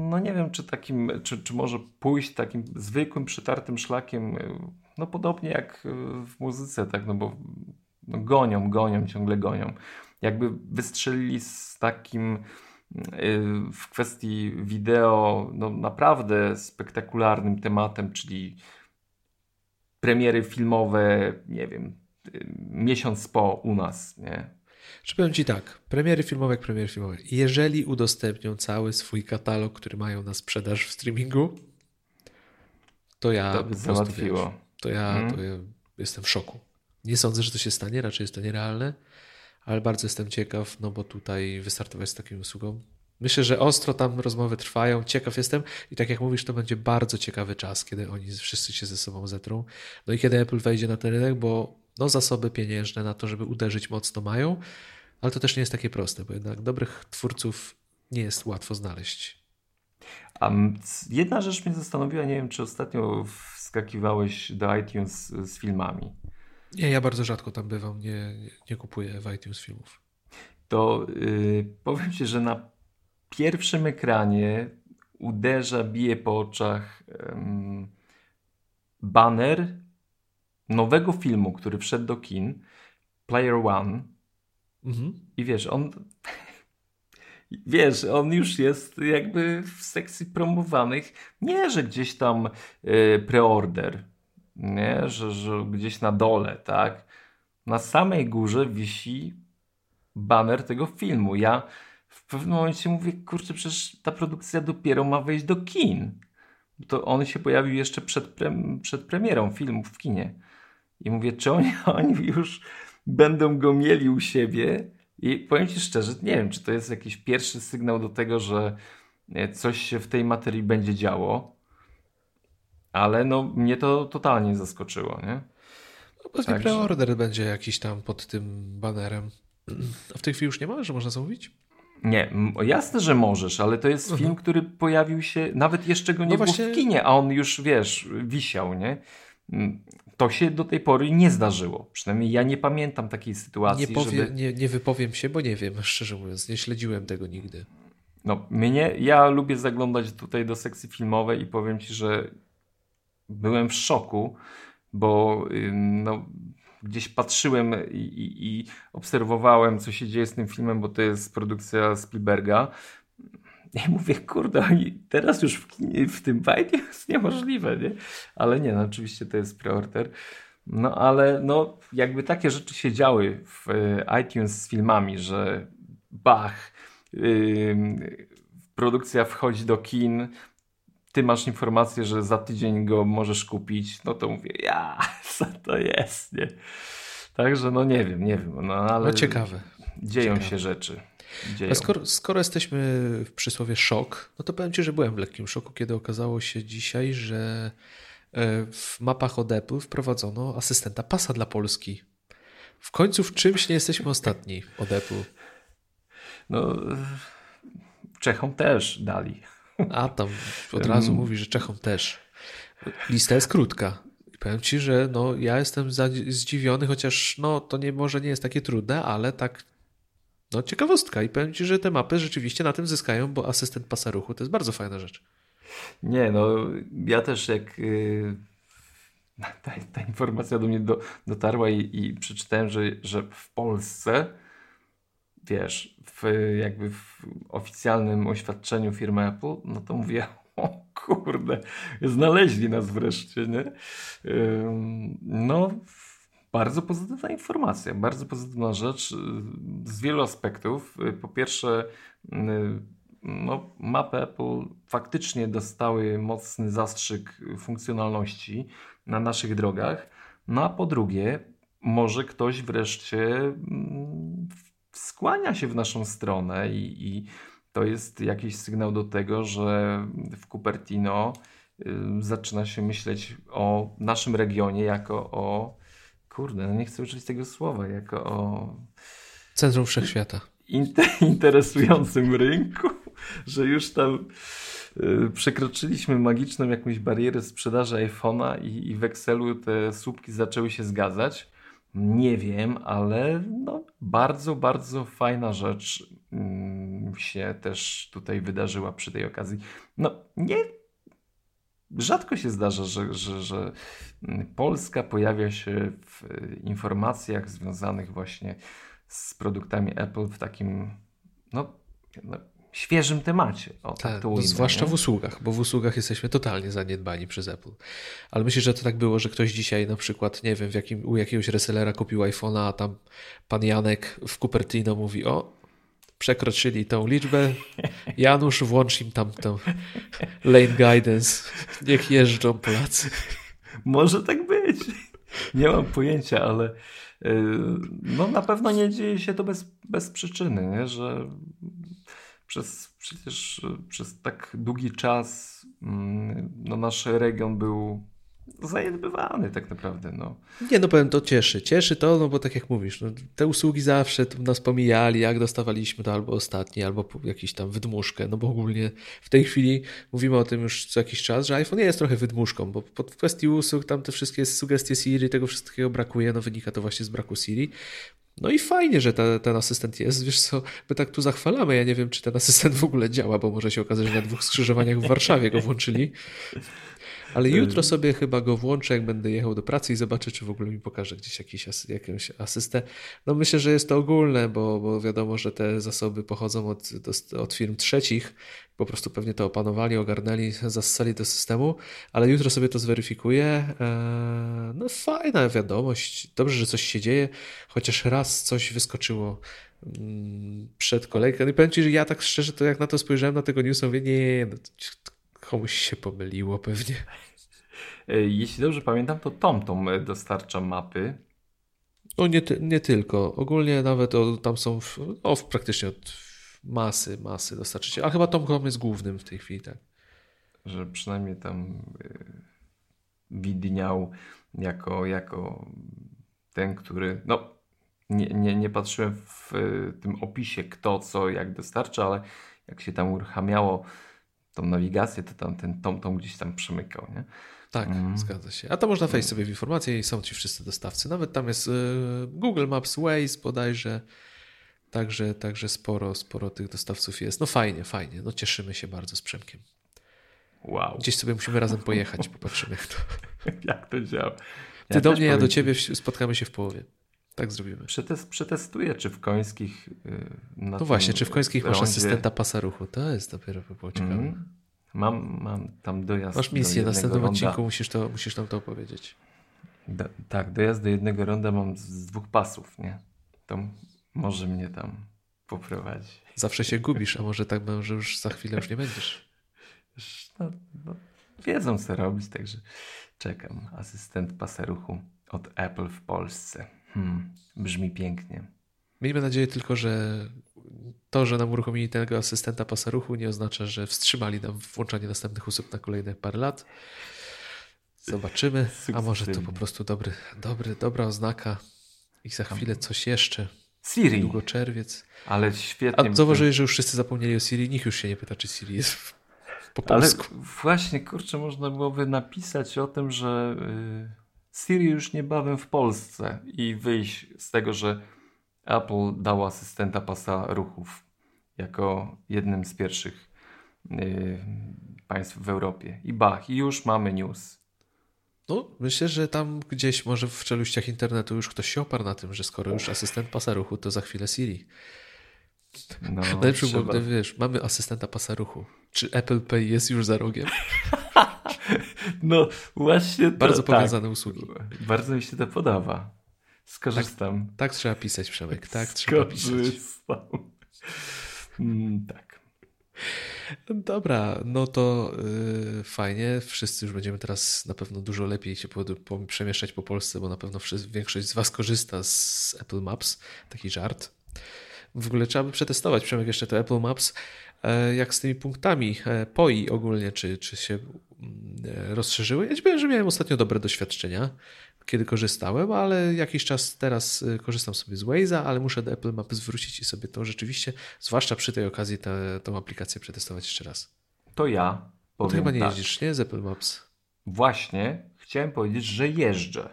no nie wiem, czy takim, czy, czy może pójść takim zwykłym, przytartym szlakiem, no podobnie jak w muzyce, tak, no bo no gonią, gonią, ciągle gonią. Jakby wystrzelili z takim w kwestii wideo, no naprawdę spektakularnym tematem, czyli premiery filmowe, nie wiem, miesiąc po u nas, nie? Czy powiem Ci tak, premiery filmowe jak premiery filmowe. Jeżeli udostępnią cały swój katalog, który mają na sprzedaż w streamingu, to ja to by załatwiło. Wiesz, to, ja, to ja jestem w szoku. Nie sądzę, że to się stanie, raczej jest to nierealne, ale bardzo jestem ciekaw, no bo tutaj wystartować z taką usługą. Myślę, że ostro tam rozmowy trwają. Ciekaw jestem i tak jak mówisz, to będzie bardzo ciekawy czas, kiedy oni wszyscy się ze sobą zetrą. No i kiedy Apple wejdzie na ten rynek, bo no, zasoby pieniężne na to, żeby uderzyć mocno mają, ale to też nie jest takie proste, bo jednak dobrych twórców nie jest łatwo znaleźć. A jedna rzecz mnie zastanowiła, nie wiem, czy ostatnio wskakiwałeś do iTunes z filmami. Nie, ja bardzo rzadko tam bywam, nie, nie, nie kupuję w iTunes filmów. To yy, powiem Ci, że na pierwszym ekranie uderza, bije po oczach um, banner nowego filmu, który wszedł do kin, Player One. Mhm. I wiesz, on. Wiesz, on już jest jakby w sekcji promowanych. Nie, że gdzieś tam y, preorder, nie, że, że gdzieś na dole, tak. Na samej górze wisi baner tego filmu. Ja w pewnym momencie mówię, kurczę, przecież ta produkcja dopiero ma wejść do kin. To on się pojawił jeszcze przed, pre, przed premierą filmu w kinie. I mówię, czy oni, oni już będą go mieli u siebie? I powiem Ci szczerze, nie wiem, czy to jest jakiś pierwszy sygnał do tego, że e, coś się w tej materii będzie działo, ale no mnie to totalnie zaskoczyło, nie? No pewnie Także... preorder będzie jakiś tam pod tym banerem. A w tej chwili już nie ma, że można zamówić? Nie, jasne, że możesz, ale to jest film, mhm. który pojawił się, nawet jeszcze go nie no było właśnie... w kinie, a on już, wiesz, wisiał, nie? To się do tej pory nie zdarzyło. Przynajmniej ja nie pamiętam takiej sytuacji. Nie, powie, żeby... nie, nie wypowiem się, bo nie wiem, szczerze mówiąc, nie śledziłem tego nigdy. No, mnie, ja lubię zaglądać tutaj do sekcji filmowej i powiem ci, że byłem w szoku, bo no, gdzieś patrzyłem i, i, i, obserwowałem, co się dzieje z tym filmem, bo to jest produkcja Spielberga. I mówię, kurde, oni teraz już w, w tym bajdzie jest niemożliwe, nie? Ale nie, no oczywiście to jest preorder. No ale no, jakby takie rzeczy się działy w e, iTunes z filmami, że bach, yy, produkcja wchodzi do kin, ty masz informację, że za tydzień go możesz kupić, no to mówię, ja, co to jest, nie? Także no nie wiem, nie wiem, no ale... No ciekawe. Dzieją ciekawe. się rzeczy. Skoro, skoro, jesteśmy w przysłowie szok, no to powiem Ci, że byłem w lekkim szoku, kiedy okazało się dzisiaj, że e, w mapach od Apple wprowadzono asystenta pasa dla Polski. W końcu w czymś nie jesteśmy ostatni od Apple. No, Czechom też dali. A tam od razu mówi, że Czechom też. Lista jest krótka. I powiem Ci, że no, ja jestem zdziwiony, chociaż no, to nie, może nie jest takie trudne, ale tak no ciekawostka i powiem Ci, że te mapy rzeczywiście na tym zyskają, bo asystent pasa ruchu to jest bardzo fajna rzecz. Nie, no ja też jak y, ta, ta informacja do mnie do, dotarła i, i przeczytałem, że, że w Polsce, wiesz, w, jakby w oficjalnym oświadczeniu firmy Apple, no to mówię, o kurde, znaleźli nas wreszcie, nie? No, bardzo pozytywna informacja, bardzo pozytywna rzecz z wielu aspektów. Po pierwsze, no, mapy Apple faktycznie dostały mocny zastrzyk funkcjonalności na naszych drogach. No a po drugie, może ktoś wreszcie mm, skłania się w naszą stronę i, i to jest jakiś sygnał do tego, że w Cupertino y, zaczyna się myśleć o naszym regionie jako o, kurde, no nie chcę użyć tego słowa, jako o... Centrum Wszechświata. interesującym rynku, że już tam y, przekroczyliśmy magiczną jakąś barierę sprzedaży iPhone'a i, i w Excelu te słupki zaczęły się zgadzać. Nie wiem, ale no, bardzo, bardzo fajna rzecz mm, się też tutaj wydarzyła przy tej okazji. No, nie. Rzadko się zdarza, że, że, że Polska pojawia się w informacjach związanych właśnie z produktami Apple w takim no, no świeżym temacie. O, tak, tak no, zwłaszcza w usługach, bo w usługach jesteśmy totalnie zaniedbani przez Apple. Ale myślę, że to tak było, że ktoś dzisiaj na przykład, nie wiem, w jakim, u jakiegoś resellera kupił iPhone'a, a tam pan Janek w Cupertino mówi, o, przekroczyli tą liczbę, Janusz, włącz im tam tą lane guidance, niech jeżdżą Polacy. Może tak być. Nie mam pojęcia, ale y, no na pewno nie dzieje się to bez, bez przyczyny, nie? że przez, przecież przez tak długi czas mm, no, nasz region był zaniedbywany tak naprawdę. No. Nie, no powiem, to cieszy. Cieszy to, no bo tak jak mówisz, no, te usługi zawsze nas pomijali, jak dostawaliśmy to albo ostatnie, albo jakiś tam wydmuszkę, no bo ogólnie w tej chwili mówimy o tym już co jakiś czas, że iPhone jest trochę wydmuszką, bo pod kwestii usług tam te wszystkie sugestie Siri, tego wszystkiego brakuje, no wynika to właśnie z braku Siri. No i fajnie, że ta, ten asystent jest. Wiesz co, my tak tu zachwalamy. Ja nie wiem, czy ten asystent w ogóle działa, bo może się okazać, że na dwóch skrzyżowaniach w Warszawie go włączyli. Ale jutro sobie chyba go włączę, jak będę jechał do pracy i zobaczę, czy w ogóle mi pokaże gdzieś jakiś jakąś asystę. No myślę, że jest to ogólne, bo, bo wiadomo, że te zasoby pochodzą od, od firm trzecich. Po prostu pewnie to opanowali, ogarnęli, zassali do systemu, ale jutro sobie to zweryfikuję. Eee, no fajna wiadomość. Dobrze, że coś się dzieje, chociaż raz coś wyskoczyło mm, przed kolejką. No I powiem Ci, że ja tak szczerze, to jak na to spojrzałem, na tego newsa, mówię, nie, no, Komuś się pomyliło pewnie. E, jeśli dobrze pamiętam, to TomTom e, dostarcza mapy. No nie, nie tylko. Ogólnie nawet o, tam są w, o, praktycznie od masy, masy dostarczycie. A chyba TomTom jest głównym w tej chwili, tak? Że przynajmniej tam y, widniał jako, jako ten, który no nie, nie, nie patrzyłem w tym opisie kto, co, jak dostarcza, ale jak się tam uruchamiało tą nawigację, to tam ten tom, tom gdzieś tam przemykał, nie? Tak, mm. zgadza się. A to można wejść sobie w informacje i są ci wszyscy dostawcy. Nawet tam jest y, Google Maps, Waze bodajże. Także, także sporo, sporo tych dostawców jest. No fajnie, fajnie. No cieszymy się bardzo z Przemkiem. Wow. Gdzieś sobie musimy razem pojechać, popatrzymy jak to. jak to działa. Ty ja do mnie, ja do ciebie, spotkamy się w połowie. Tak zrobimy. Przetest, przetestuję, czy w końskich. Yy, no właśnie, czy w końskich masz asystenta pasa ruchu? To jest dopiero by było ciekawe. Mm. Mam, mam tam dojazd. Masz misję, do na następnym ronda. odcinku musisz, to, musisz nam to opowiedzieć. Do, tak, dojazd do jednego ronda mam z, z dwóch pasów, nie? To może mnie tam poprowadzi. Zawsze się gubisz, a może tak, że już za chwilę już nie będziesz. No, no, wiedzą co robić, także czekam. Asystent pasa ruchu od Apple w Polsce. Hmm, brzmi pięknie. Miejmy nadzieję tylko, że to, że nam uruchomili tego asystenta pasa ruchu nie oznacza, że wstrzymali nam włączanie następnych usług na kolejne parę lat. Zobaczymy, a może to po prostu dobry, dobry, dobra oznaka i za chwilę coś jeszcze. Siri. Długo czerwiec. Ale świetnie. A zauważyłeś, że już wszyscy zapomnieli o Siri. Nikt już się nie pyta, czy Siri jest po polsku. Ale właśnie, kurczę, można byłoby napisać o tym, że... Yy Siri już niebawem w Polsce i wyjść z tego, że Apple dało asystenta pasa ruchów jako jednym z pierwszych yy, państw w Europie. I bach, i już mamy news. No, myślę, że tam gdzieś może w czeluściach internetu już ktoś się oparł na tym, że skoro już asystent pasa ruchu, to za chwilę Siri. No, Najlepszy było, gdy wiesz, mamy asystenta pasa ruchu. Czy Apple Pay jest już za rogiem? no właśnie. To, Bardzo tak. powiązane tak, usługi. Bardzo mi się to podoba. Skorzystam. Tak, tak trzeba pisać, Przemek. Tak trzeba pisać. Mm, tak. Dobra, no to yy, fajnie. Wszyscy już będziemy teraz na pewno dużo lepiej się po, po, przemieszczać po Polsce, bo na pewno wszyscy, większość z Was korzysta z Apple Maps. Taki żart. W ogóle trzeba by przetestować, Przemek, jeszcze to Apple Maps, e, jak z tymi punktami e, POI ogólnie, czy, czy się rozszerzyły. Ja ci powiem, że miałem ostatnio dobre doświadczenia, kiedy korzystałem, ale jakiś czas teraz korzystam sobie z Waze'a, ale muszę do Apple Maps wrócić i sobie to rzeczywiście, zwłaszcza przy tej okazji, tę aplikację przetestować jeszcze raz. To ja powiem Ty chyba nie tak. jeździsz, nie? Z Apple Maps. Właśnie, chciałem powiedzieć, że jeżdżę.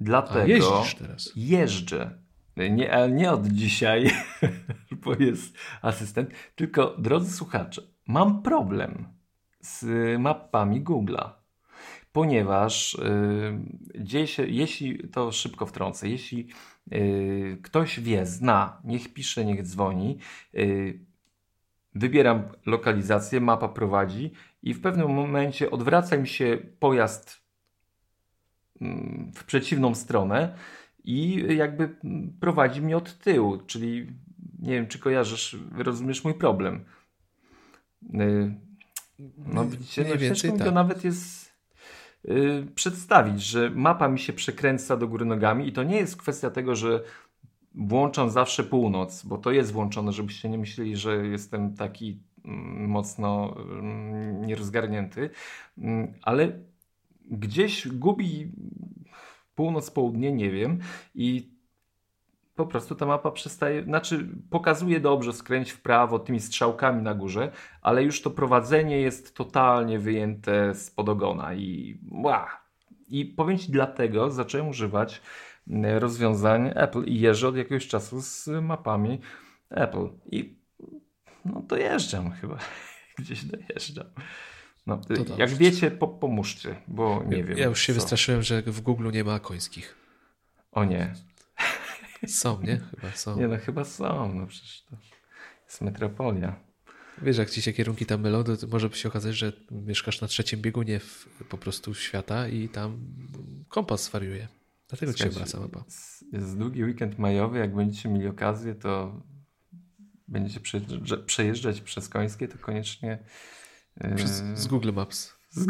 Dlatego A, jeździsz teraz. jeżdżę. Nie, ale nie od dzisiaj, bo jest asystent, tylko drodzy słuchacze, mam problem z mapami Google'a, ponieważ yy, dzieje się, jeśli to szybko wtrącę, jeśli yy, ktoś wie, zna, niech pisze, niech dzwoni, yy, wybieram lokalizację, mapa prowadzi i w pewnym momencie odwraca mi się pojazd mm, w przeciwną stronę i jakby prowadzi mnie od tyłu, czyli nie wiem, czy kojarzysz, rozumiesz mój problem. No widzicie, no, więcej, tak. to nawet jest yy, przedstawić, że mapa mi się przekręca do góry nogami i to nie jest kwestia tego, że włączam zawsze północ, bo to jest włączone, żebyście nie myśleli, że jestem taki mm, mocno mm, nierozgarnięty, mm, ale gdzieś gubi północ, południe, nie wiem. I po prostu ta mapa przestaje, znaczy pokazuje dobrze, skręć w prawo tymi strzałkami na górze, ale już to prowadzenie jest totalnie wyjęte z podogona i ła. I powiem Ci dlatego zacząłem używać mm, rozwiązań Apple i jeżdżę od jakiegoś czasu z mapami Apple i no dojeżdżam chyba, gdzieś dojeżdżam. No, jak wiecie, po, pomóżcie, bo nie ja, wiem. Ja już się co. wystraszyłem, że w Google nie ma końskich. O nie. Są, nie? Chyba są. Nie, no chyba są. No przecież to jest metropolia. Wiesz, jak ci się kierunki tam mylą, to może się okazać, że mieszkasz na trzecim biegunie w, po prostu świata i tam kompas wariuje. Dlatego ci się wraca mapa. Jest długi weekend majowy, jak będziecie mieli okazję, to będziecie przejeżdżać przez Końskie, to koniecznie przez, yy, z Google Maps. Z,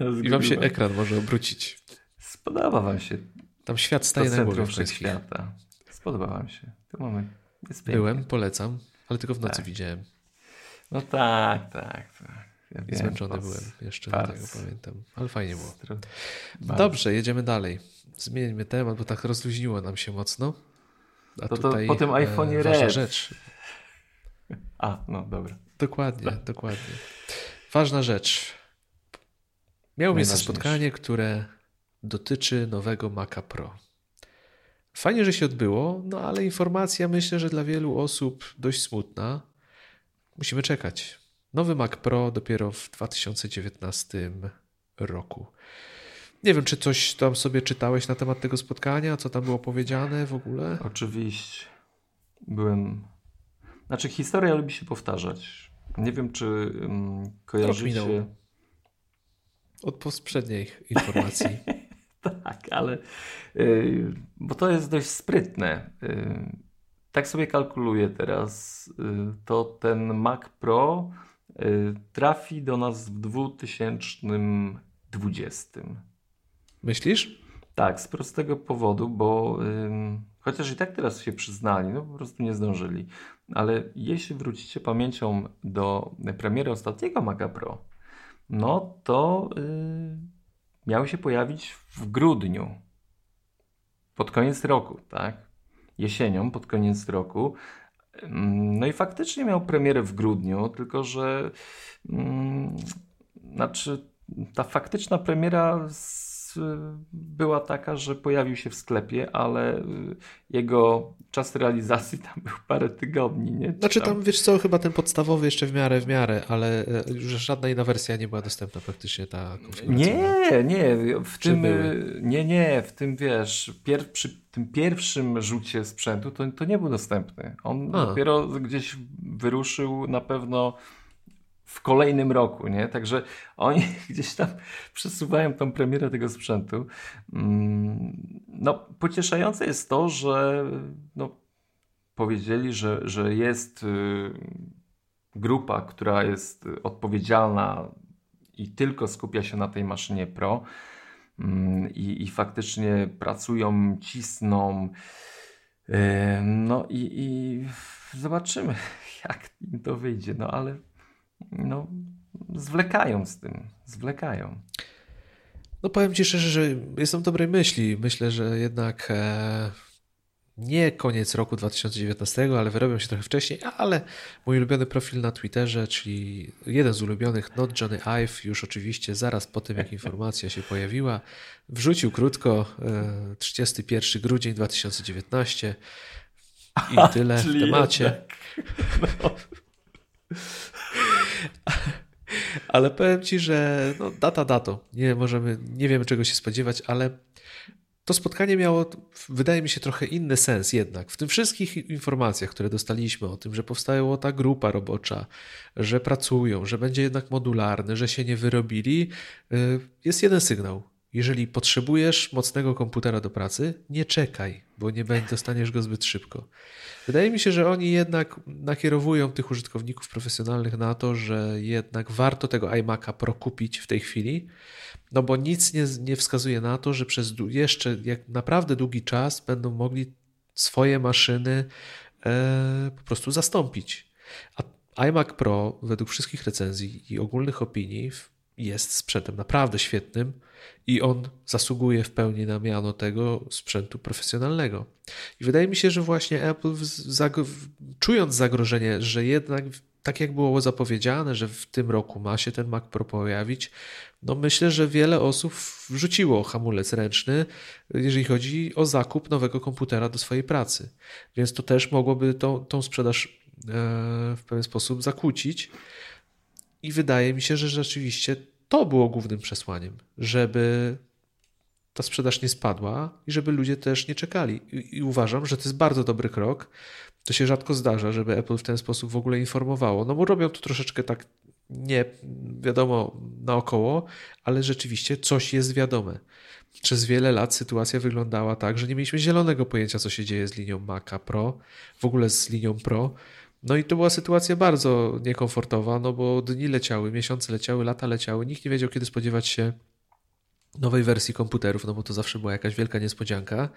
z I wam się Maps. ekran może obrócić. Spodoba wam się. Tam świat staje na głowie świata. Spodoba wam się. Tu mamy. Byłem, polecam, ale tylko w nocy tak. widziałem. No tak, tak, tak. Ja zmęczony byłem jeszcze tego, pamiętam. Ale fajnie było. Dobrze, jedziemy dalej. Zmieńmy temat, bo tak rozluźniło nam się mocno. A to, tutaj to po tym iPhone'ie e, rzecz. A, no dobra. Dokładnie, tak. dokładnie. Ważna rzecz. Miało miejsce spotkanie, które dotyczy nowego Maca Pro. Fajnie, że się odbyło, no ale informacja myślę, że dla wielu osób dość smutna. Musimy czekać. Nowy Mac Pro dopiero w 2019 roku. Nie wiem, czy coś tam sobie czytałeś na temat tego spotkania, co tam było powiedziane w ogóle? Oczywiście. Byłem. Znaczy, historia lubi się powtarzać. Nie wiem, czy um, kojarzycie... Od poprzedniej informacji. tak, ale... Yy, bo to jest dość sprytne. Yy, tak sobie kalkuluję teraz. Yy, to ten Mac Pro y, trafi do nas w 2020. Myślisz? Tak, z prostego powodu, bo chociaż i tak teraz się przyznali, no po prostu nie zdążyli. Ale jeśli wrócicie pamięcią do premiery ostatniego Maca Pro, no to miał się pojawić w grudniu, pod koniec roku, tak? Jesienią, pod koniec roku. No i faktycznie miał premierę w grudniu, tylko że yy, znaczy ta faktyczna premiera była taka, że pojawił się w sklepie, ale y, jego czas realizacji tam był parę tygodni, nie? Znaczy tam, wiesz co, chyba ten podstawowy jeszcze w miarę, w miarę, ale e, już żadna inna wersja nie była dostępna praktycznie ta Nie, nie, w tym, nie, nie, w tym wiesz, pier, przy tym pierwszym rzucie sprzętu to, to nie był dostępny. On A. dopiero gdzieś wyruszył na pewno w kolejnym roku, nie? Także oni gdzieś tam przesuwają tą premierę tego sprzętu. Mm, no, pocieszające jest to, że no, powiedzieli, że, że jest y, grupa, która jest odpowiedzialna i tylko skupia się na tej maszynie Pro mm, i, i faktycznie pracują, cisną. Y, no i, i zobaczymy, jak im to wyjdzie. No ale no, zwlekają z tym, zwlekają. No powiem Ci szczerze, że jestem dobrej myśli. Myślę, że jednak e, nie koniec roku 2019, ale wyrobią się trochę wcześniej, ale mój ulubiony profil na Twitterze, czyli jeden z ulubionych, Not Johnny Ive, już oczywiście zaraz po tym, jak informacja się pojawiła, wrzucił krótko e, 31 grudzień 2019 i A, tyle w temacie. No. Ale powiem ci, że no, data. Nie możemy, nie wiemy czego się spodziewać, ale to spotkanie miało, wydaje mi się, trochę inny sens jednak. W tym wszystkich informacjach, które dostaliśmy o tym, że powstała ta grupa robocza, że pracują, że będzie jednak modularny, że się nie wyrobili, y, jest jeden sygnał. Jeżeli potrzebujesz mocnego komputera do pracy, nie czekaj, bo nie dostaniesz go zbyt szybko. Wydaje mi się, że oni jednak nakierowują tych użytkowników profesjonalnych na to, że jednak warto tego iMac'a Pro kupić w tej chwili, no bo nic nie, nie wskazuje na to, że przez jeszcze jak naprawdę długi czas będą mogli swoje maszyny e, po prostu zastąpić. A iMac Pro według wszystkich recenzji i ogólnych opinii jest sprzętem naprawdę świetnym i on zasługuje w pełni na miano tego sprzętu profesjonalnego. I wydaje mi się, że właśnie Apple, czując zagrożenie, że jednak tak jak było zapowiedziane, że w tym roku ma się ten Mac Pro pojawić, no myślę, że wiele osób wrzuciło hamulec ręczny, jeżeli chodzi o zakup nowego komputera do swojej pracy. Więc to też mogłoby tą, tą sprzedaż e, w pewien sposób zakłócić. I wydaje mi się, że rzeczywiście to było głównym przesłaniem, żeby ta sprzedaż nie spadła i żeby ludzie też nie czekali. I, I, uważam, że to jest bardzo dobry krok. To się rzadko zdarza, żeby Apple w ten sposób w ogóle informowało. No bo robią to troszeczkę tak nie wiadomo naokoło, ale rzeczywiście coś jest wiadome. Przez wiele lat sytuacja wyglądała tak, że nie mieliśmy zielonego pojęcia, co się dzieje z linią Maca Pro, w ogóle z linią Pro. No i to była sytuacja bardzo niekomfortowa, no bo dni leciały, miesiące leciały, lata leciały, nikt nie wiedział, kiedy spodziewać się nowej wersji komputerów, no bo to zawsze była jakaś wielka niespodzianka.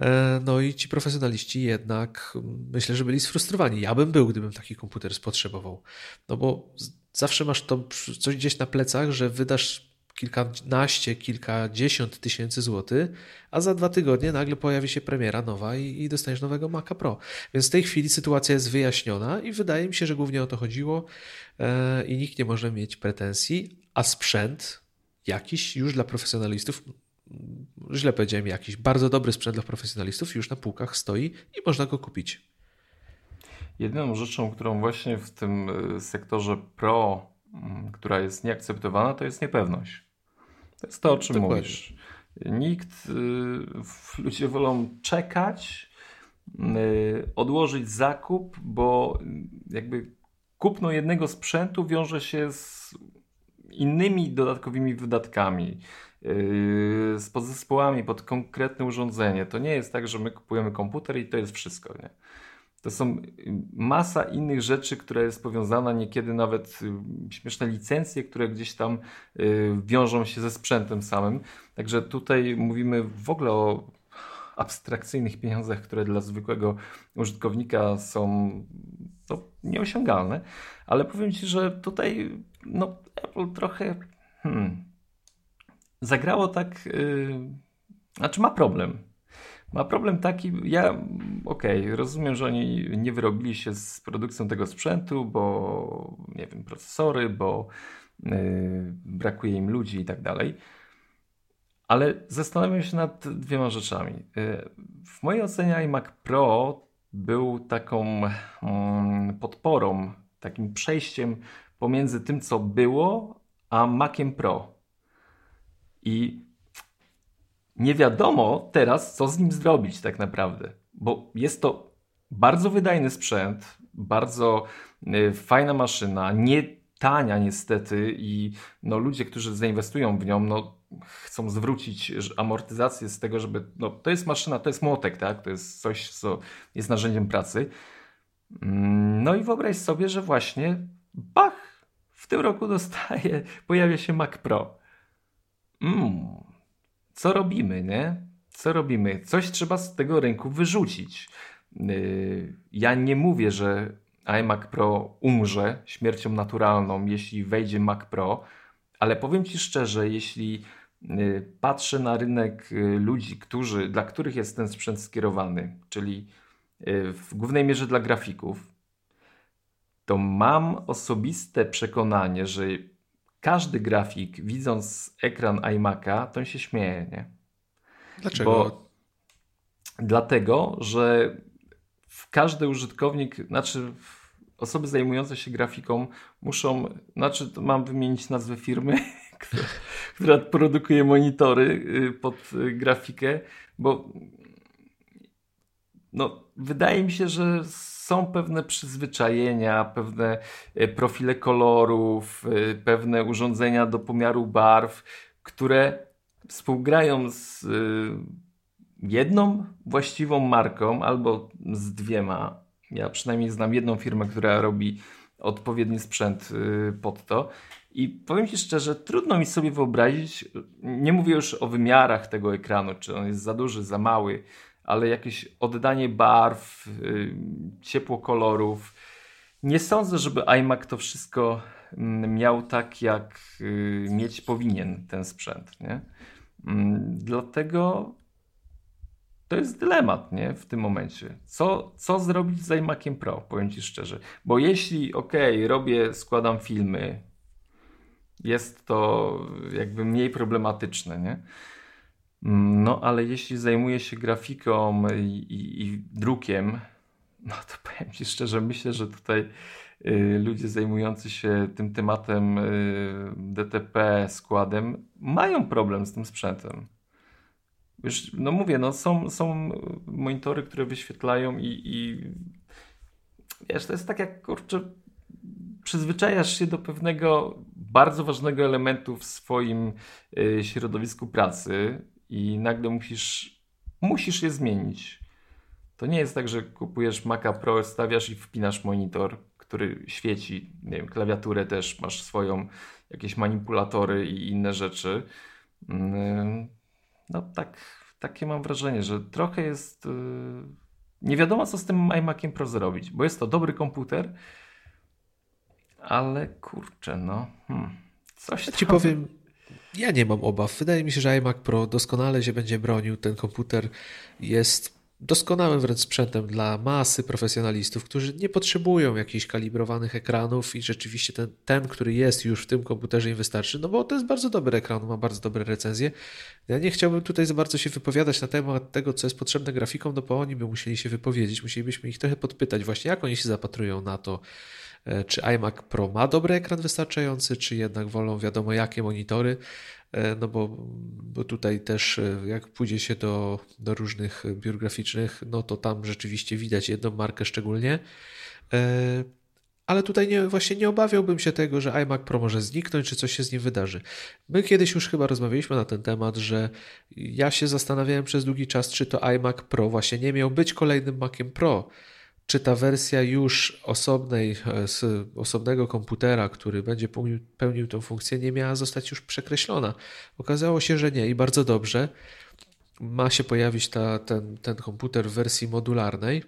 E, no i ci profesjonaliści jednak myślę, że byli sfrustrowani. Ja bym był, gdybym taki komputer spotrzebował. No bo zawsze masz to coś gdzieś na plecach, że wydasz kilkanaście, kilkadziesiąt tysięcy złotych, a za dwa tygodnie nagle pojawi się premiera nowa i, i dostaniesz nowego Maca Pro. Więc w tej chwili sytuacja jest wyjaśniona i wydaje mi się, że głównie o to chodziło e, i nikt nie może mieć pretensji, a sprzęt jakiś już dla profesjonalistów, źle powiedziałem jakiś, bardzo dobry sprzęt dla profesjonalistów już na półkach stoi i można go kupić. Jedyną rzeczą, którą właśnie w tym e, sektorze Pro, która jest nieakceptowana, to jest niepewność. To jest to, o czym Dokładnie. mówisz. Nikt, y, ludzie wolą czekać, y, odłożyć zakup, bo jakby kupno jednego sprzętu wiąże się z innymi dodatkowymi wydatkami, y, z podzespołami pod konkretne urządzenie. To nie jest tak, że my kupujemy komputer i to jest wszystko. Nie? To są masa innych rzeczy, która jest powiązana, niekiedy nawet y, śmieszne licencje, które gdzieś tam y, wiążą się ze sprzętem samym. Także tutaj mówimy w ogóle o abstrakcyjnych pieniądzach, które dla zwykłego użytkownika są no, nieosiągalne. Ale powiem Ci, że tutaj no, Apple trochę hmm, zagrało tak, yy, znaczy ma problem ma problem taki, ja okej, okay, rozumiem, że oni nie wyrobili się z produkcją tego sprzętu, bo nie wiem, procesory, bo yy, brakuje im ludzi i tak dalej. Ale zastanawiam się nad dwiema rzeczami. W mojej ocenie iMac Pro był taką mm, podporą, takim przejściem pomiędzy tym, co było, a Maciem Pro. I nie wiadomo teraz, co z nim zrobić tak naprawdę, bo jest to bardzo wydajny sprzęt, bardzo y, fajna maszyna, nie tania niestety i no, ludzie, którzy zainwestują w nią, no, chcą zwrócić amortyzację z tego, żeby, no, to jest maszyna, to jest młotek, tak? To jest coś, co jest narzędziem pracy. Mm, no i wyobraź sobie, że właśnie bach, w tym roku dostaje, pojawia się Mac Pro. Mm, co robimy, nie? Co robimy? Coś trzeba z tego rynku wyrzucić. Yy, ja nie mówię, że iMac Pro umrze śmiercią naturalną, jeśli wejdzie Mac Pro, ale powiem Ci szczerze, jeśli yy, patrzę na rynek yy, ludzi, którzy, dla których jest ten sprzęt skierowany, czyli w głównej mierze dla grafików, to mam osobiste przekonanie, że każdy grafik, widząc ekran iMac'a, to się śmieje, nie? Dlaczego? Bo, dlatego, że każdy użytkownik, znaczy osoby zajmujące się grafiką muszą, znaczy mam wymienić nazwę firmy, która, która produkuje monitory y, pod y, grafikę, bo no, wydaje mi się, że są pewne przyzwyczajenia, pewne e, profile kolorów, e, pewne urządzenia do pomiaru barw, które współgrają z e, jedną właściwą marką albo z dwiema. Ja przynajmniej znam jedną firmę, która robi odpowiedni sprzęt pod to. I powiem Ci szczerze, trudno mi sobie wyobrazić, nie mówię już o wymiarach tego ekranu, czy on jest za duży, za mały, ale jakieś oddanie barw, yy, ciepło kolorów. Nie sądzę, żeby iMac to wszystko mm, miał tak, jak yy, mieć powinien ten sprzęt. Nie? Mm, dlatego to jest dylemat nie? w tym momencie. Co, co zrobić z iMaciem Pro, powiem Ci szczerze. Bo jeśli, ok, robię, składam filmy, jest to jakby mniej problematyczne, nie? No, ale jeśli zajmuje się grafiką i, i, i drukiem, no to powiem Ci szczerze, myślę, że tutaj y, ludzie zajmujący się tym tematem y, DTP składem mają problem z tym sprzętem. Już, no mówię, no są, są monitory, które wyświetlają i, i wiesz, to jest tak jak, kurczę, przyzwyczajasz się do pewnego bardzo ważnego elementu w swoim y, środowisku pracy i nagle musisz, musisz je zmienić. To nie jest tak, że kupujesz Maca Pro, stawiasz i wpinasz monitor, który świeci. Nie wiem, klawiaturę też masz swoją, jakieś manipulatory i inne rzeczy. Mm, no tak, takie mam wrażenie, że trochę jest. Y, nie wiadomo, co z tym iMaciem Pro zrobić, bo jest to dobry komputer, ale kurczę, no. Hmm, coś tam... Ci powiem, ja nie mam obaw. Wydaje mi się, że iMac Pro doskonale się będzie bronił. Ten komputer jest doskonałym wręcz sprzętem dla masy profesjonalistów, którzy nie potrzebują jakichś kalibrowanych ekranów i rzeczywiście ten, ten, który jest już w tym komputerze im wystarczy, no bo to jest bardzo dobry ekran, ma bardzo dobre recenzje. Ja nie chciałbym tutaj za bardzo się wypowiadać na temat tego, co jest potrzebne grafikom, no bo oni by musieli się wypowiedzieć, musielibyśmy ich trochę podpytać właśnie, jak oni się zapatrują na to, czy iMac Pro ma dobry ekran wystarczający, czy jednak wolą wiadomo jakie monitory, e, no bo, bo tutaj też e, jak pójdzie się do, do różnych biur graficznych, no to tam rzeczywiście widać jedną markę szczególnie. Ale tutaj nie, właśnie nie obawiałbym się tego, że iMac Pro może zniknąć, czy coś się z nim wydarzy. My kiedyś już chyba rozmawialiśmy na ten temat, że ja się zastanawiałem przez długi czas, czy to iMac Pro właśnie nie miał być kolejnym Maciem Pro, czy ta wersja już osobnej, e, z osobnego komputera, który będzie pełnił, pełnił tę funkcję, nie miała zostać już przekreślona. Okazało się, że nie i bardzo dobrze. Ma się pojawić ta, ten, ten komputer w wersji modularnej.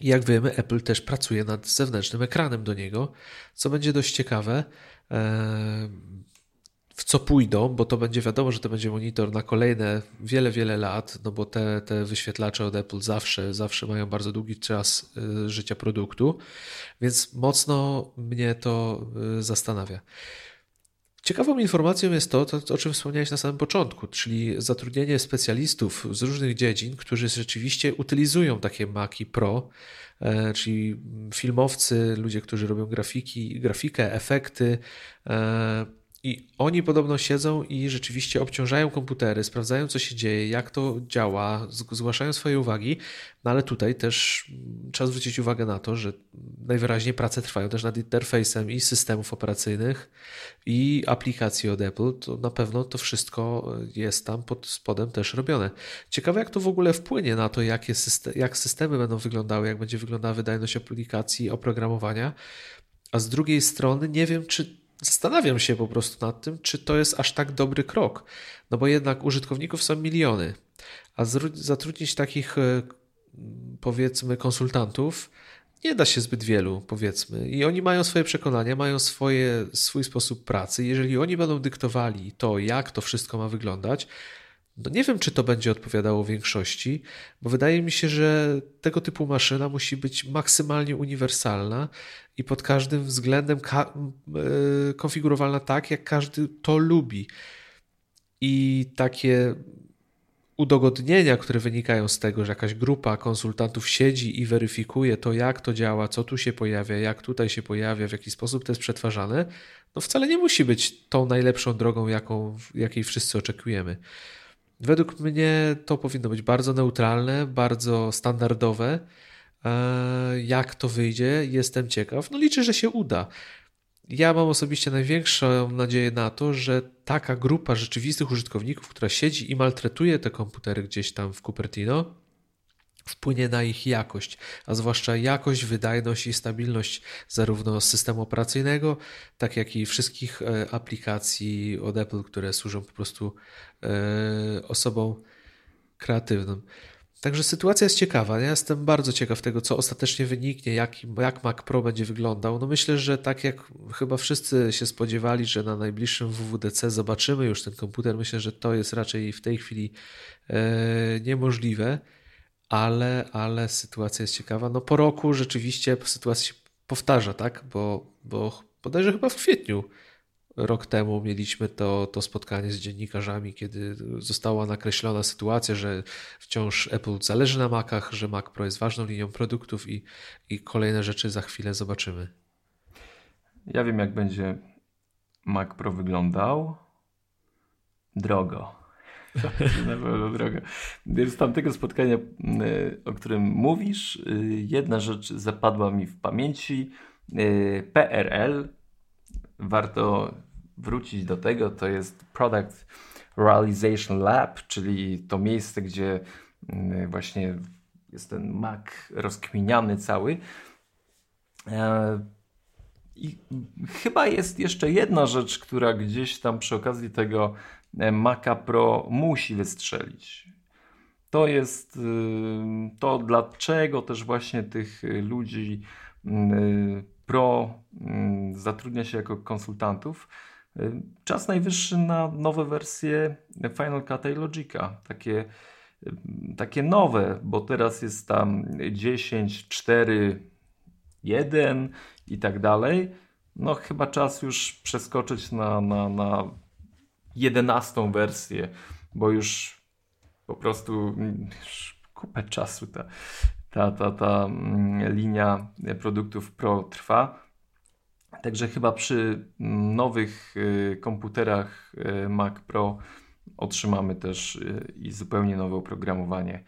Jak wiemy, Apple też pracuje nad zewnętrznym ekranem do niego, co będzie dość ciekawe. W co pójdą, bo to będzie wiadomo, że to będzie monitor na kolejne wiele, wiele lat, no bo te, te wyświetlacze od Apple zawsze, zawsze mają bardzo długi czas y, życia produktu, więc mocno mnie to y, zastanawia. Ciekawą informacją jest to, to, o czym wspomniałeś na samym początku, czyli zatrudnienie specjalistów z różnych dziedzin, którzy rzeczywiście utylizują takie Maki Pro, e, czyli filmowcy, ludzie, którzy robią grafiki, grafikę, efekty, e, i oni podobno siedzą i rzeczywiście obciążają komputery, sprawdzają, co się dzieje, jak to działa, zgłaszają swoje uwagi, no ale tutaj też trzeba zwrócić uwagę na to, że najwyraźniej prace trwają też nad interfejsem i systemów operacyjnych, i aplikacji od Apple. To na pewno to wszystko jest tam pod spodem też robione. Ciekawe, jak to w ogóle wpłynie na to, jakie jak systemy będą wyglądały, jak będzie wyglądała wydajność aplikacji, oprogramowania. A z drugiej strony nie wiem, czy zastanawiam się po prostu nad tym, czy to jest aż tak dobry krok. No bo jednak użytkowników są miliony, a zatrudnić takich e, powiedzmy konsultantów nie da się zbyt wielu, powiedzmy. I oni mają swoje przekonania, mają swoje, swój sposób pracy. Jeżeli oni będą dyktowali to, jak to wszystko ma wyglądać, no nie wiem, czy to będzie odpowiadało większości, bo wydaje mi się, że tego typu maszyna musi być maksymalnie uniwersalna i pod każdym względem e, konfigurowalna tak, jak każdy to lubi. I takie udogodnienia, które wynikają z tego, że jakaś grupa konsultantów siedzi i weryfikuje to, jak to działa, co tu się pojawia, jak tutaj się pojawia, w jaki sposób to jest przetwarzane, no wcale nie musi być tą najlepszą drogą, jaką, jakiej wszyscy oczekujemy. Według mnie to powinno być bardzo neutralne, bardzo standardowe. E, jak to wyjdzie, jestem ciekaw. No liczę, że się uda. Ja mam osobiście największą nadzieję na to, że taka grupa rzeczywistych użytkowników, która siedzi i maltretuje te komputery gdzieś tam w Cupertino, wpłynie na ich jakość, a zwłaszcza jakość, wydajność i stabilność zarówno systemu operacyjnego, tak jak i wszystkich e, aplikacji od Apple, które służą po prostu e, osobom kreatywnym. Także sytuacja jest ciekawa. Ja jestem bardzo ciekaw tego, co ostatecznie wyniknie, jak, jak Mac Pro będzie wyglądał. No myślę, że tak jak chyba wszyscy się spodziewali, że na najbliższym WWDC zobaczymy już ten komputer, myślę, że to jest raczej w tej chwili e, niemożliwe ale, ale sytuacja jest ciekawa. No po roku rzeczywiście sytuacja się powtarza, tak? Bo, bo bodajże chyba w kwietniu rok temu mieliśmy to, to spotkanie z dziennikarzami, kiedy została nakreślona sytuacja, że wciąż Apple zależy na Macach, że Mac Pro jest ważną linią produktów i, i kolejne rzeczy za chwilę zobaczymy. Ja wiem, jak będzie Mac Pro wyglądał. Drogo. na pewno droga. Z tamtego spotkania, y, o którym mówisz, y, jedna rzecz zapadła mi w pamięci. Y, PRL, warto wrócić do tego, to jest Product Realization Lab, czyli to miejsce, gdzie właśnie jest ten Mac rozkminiany cały. E, I chyba jest jeszcze jedna rzecz, która gdzieś tam przy okazji tego Maca Pro musi wystrzelić. To jest y, to, dlaczego też właśnie tych ludzi y, pro y, zatrudnia się jako konsultantów. Czas najwyższy na nowe wersje Final Cut i Logica. Takie, takie nowe, bo teraz jest tam 10, 4, 1 i tak dalej. No chyba czas już przeskoczyć na, na, na jedenastą wersję, bo już po prostu już kupę czasu ta, ta, ta, ta mm, linia produktów Pro trwa. Także chyba przy nowych y, komputerach y, Mac Pro otrzymamy też y, i zupełnie nowe oprogramowanie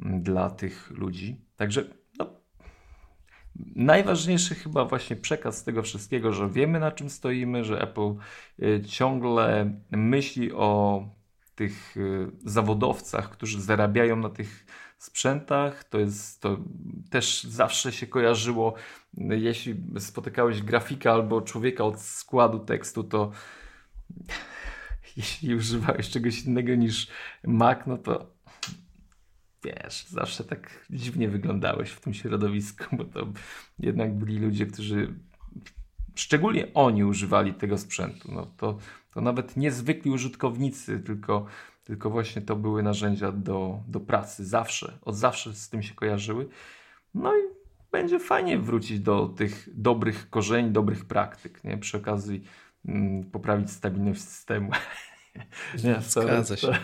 mm, dla tych ludzi. Także Najważniejszy chyba właśnie przekaz tego wszystkiego, że wiemy na czym stoimy, że Apple y, ciągle myśli o tych y, zawodowcach, którzy zarabiają na tych sprzętach. To jest to też zawsze się kojarzyło, jeśli spotykałeś grafika albo człowieka od składu tekstu, to jeśli używałeś czegoś innego niż Mac, no to wiesz, zawsze tak dziwnie wyglądałeś w tym środowisku, bo to jednak byli ludzie, którzy szczególnie oni używali tego sprzętu. No to, to nawet niezwykli użytkownicy, tylko, tylko właśnie to były narzędzia do, do pracy. Zawsze, od zawsze z tym się kojarzyły. No i będzie fajnie wrócić do tych dobrych korzeni, dobrych praktyk. Nie? Przy okazji mm, poprawić stabilność systemu. Nie, Zgadza się. To,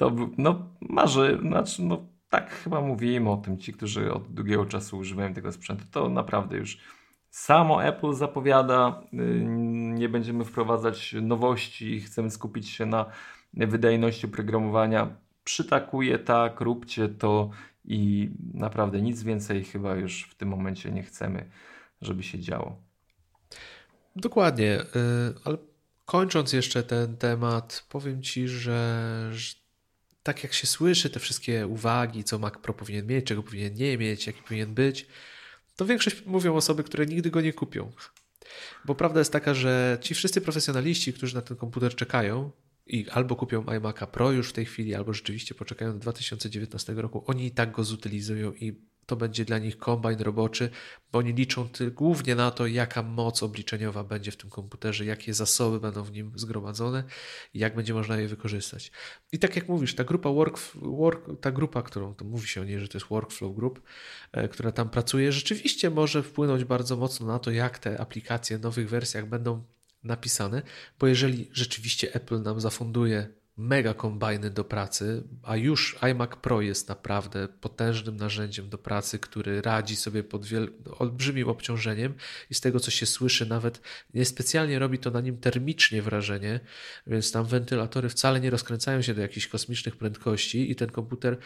to, no, marzy, znaczy, no, tak chyba mówimy o tym, ci, którzy od długiego czasu używają tego sprzętu, to naprawdę już samo Apple zapowiada, y, nie będziemy wprowadzać nowości, chcemy skupić się na wydajności oprogramowania. Przytakuje tak, róbcie to i naprawdę nic więcej chyba już w tym momencie nie chcemy, żeby się działo. Dokładnie, y, ale kończąc jeszcze ten temat, powiem Ci, że, że tak jak się słyszy te wszystkie uwagi, co Mac Pro powinien mieć, czego powinien nie mieć, jaki powinien być, to większość mówią osoby, które nigdy go nie kupią. Bo prawda jest taka, że ci wszyscy profesjonaliści, którzy na ten komputer czekają i albo kupią iMac'a Pro już w tej chwili, albo rzeczywiście poczekają do 2019 roku, oni i tak go zutylizują i to będzie dla nich kombajn roboczy, bo oni liczą głównie na to, jaka moc obliczeniowa będzie w tym komputerze, jakie zasoby będą w nim zgromadzone i jak będzie można je wykorzystać. I tak jak mówisz, ta grupa work, work ta grupa, którą to mówi się o niej, że to jest workflow group, e, która tam pracuje, rzeczywiście może wpłynąć bardzo mocno na to, jak te aplikacje w nowych wersjach będą napisane, bo jeżeli rzeczywiście Apple nam zafunduje mega kombajny do pracy, a już iMac Pro jest naprawdę potężnym narzędziem do pracy, który radzi sobie pod wiel- olbrzymim obciążeniem i z tego co się słyszy nawet niespecjalnie robi to na nim termicznie wrażenie, więc tam wentylatory wcale nie rozkręcają się do jakichś kosmicznych prędkości i ten komputer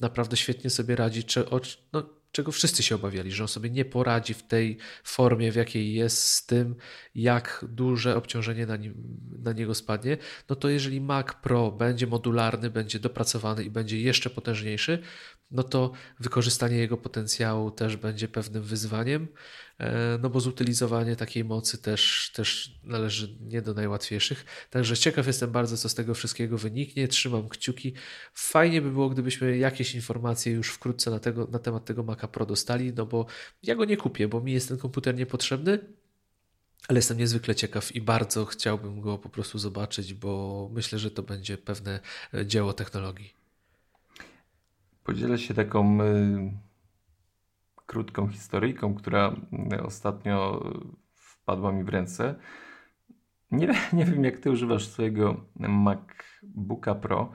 naprawdę świetnie sobie radzi, czy, no, czego wszyscy się obawiali, że on sobie nie poradzi w tej formie, w jakiej jest, z tym, jak duże obciążenie na, nim, na niego spadnie, no to jeżeli Mac Pro będzie modularny, będzie dopracowany i będzie jeszcze potężniejszy, no to wykorzystanie jego potencjału też będzie pewnym wyzwaniem, no bo zutylizowanie takiej mocy też, też należy nie do najłatwiejszych. Także ciekaw jestem bardzo, co z tego wszystkiego wyniknie. Trzymam kciuki. Fajnie by było, gdybyśmy jakieś informacje już wkrótce na, tego, na temat tego Maca Pro dostali, no bo ja go nie kupię, bo mi jest ten komputer niepotrzebny. Ale jestem niezwykle ciekaw i bardzo chciałbym go po prostu zobaczyć, bo myślę, że to będzie pewne dzieło technologii. Podzielę się taką y, krótką historyjką, która y, ostatnio wpadła mi w ręce. Nie, nie wiem, jak ty używasz swojego MacBooka Pro,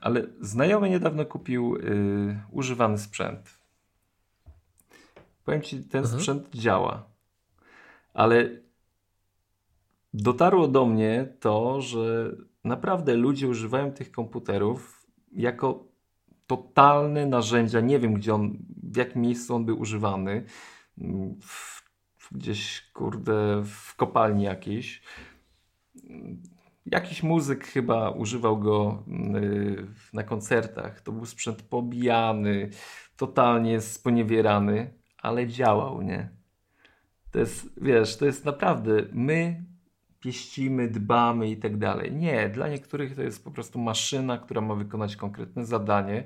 ale znajomy niedawno kupił y, używany sprzęt. Powiem ci, ten mhm. sprzęt działa, ale dotarło do mnie to, że naprawdę ludzie używają tych komputerów jako totalne narzędzia. Nie wiem, gdzie on, w jakim miejscu on był używany. W, gdzieś, kurde, w kopalni jakiejś. Jakiś muzyk chyba używał go y, na koncertach. To był sprzęt pobijany, totalnie sponiewierany, ale działał, nie? To jest, wiesz, to jest naprawdę, my pieścimy, dbamy i tak dalej. Nie, dla niektórych to jest po prostu maszyna, która ma wykonać konkretne zadanie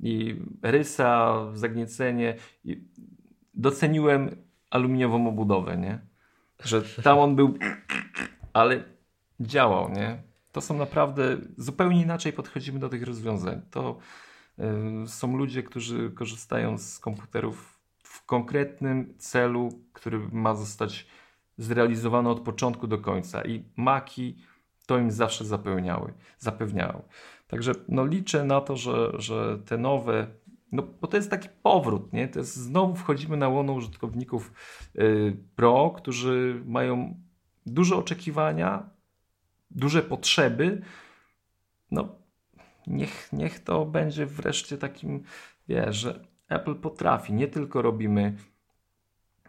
i rysa, zagniecenie. I doceniłem aluminiową obudowę, nie? Że tam on był, ale działał, nie? To są naprawdę, zupełnie inaczej podchodzimy do tych rozwiązań. To y, są ludzie, którzy korzystają z komputerów w konkretnym celu, który ma zostać zrealizowane od początku do końca i maki to im zawsze zapewniały, zapewniały. Także no, liczę na to, że, że te nowe, no bo to jest taki powrót, nie? To jest znowu wchodzimy na łono użytkowników yy, pro, którzy mają duże oczekiwania, duże potrzeby. No niech, niech to będzie wreszcie takim, wiesz, że Apple potrafi, nie tylko robimy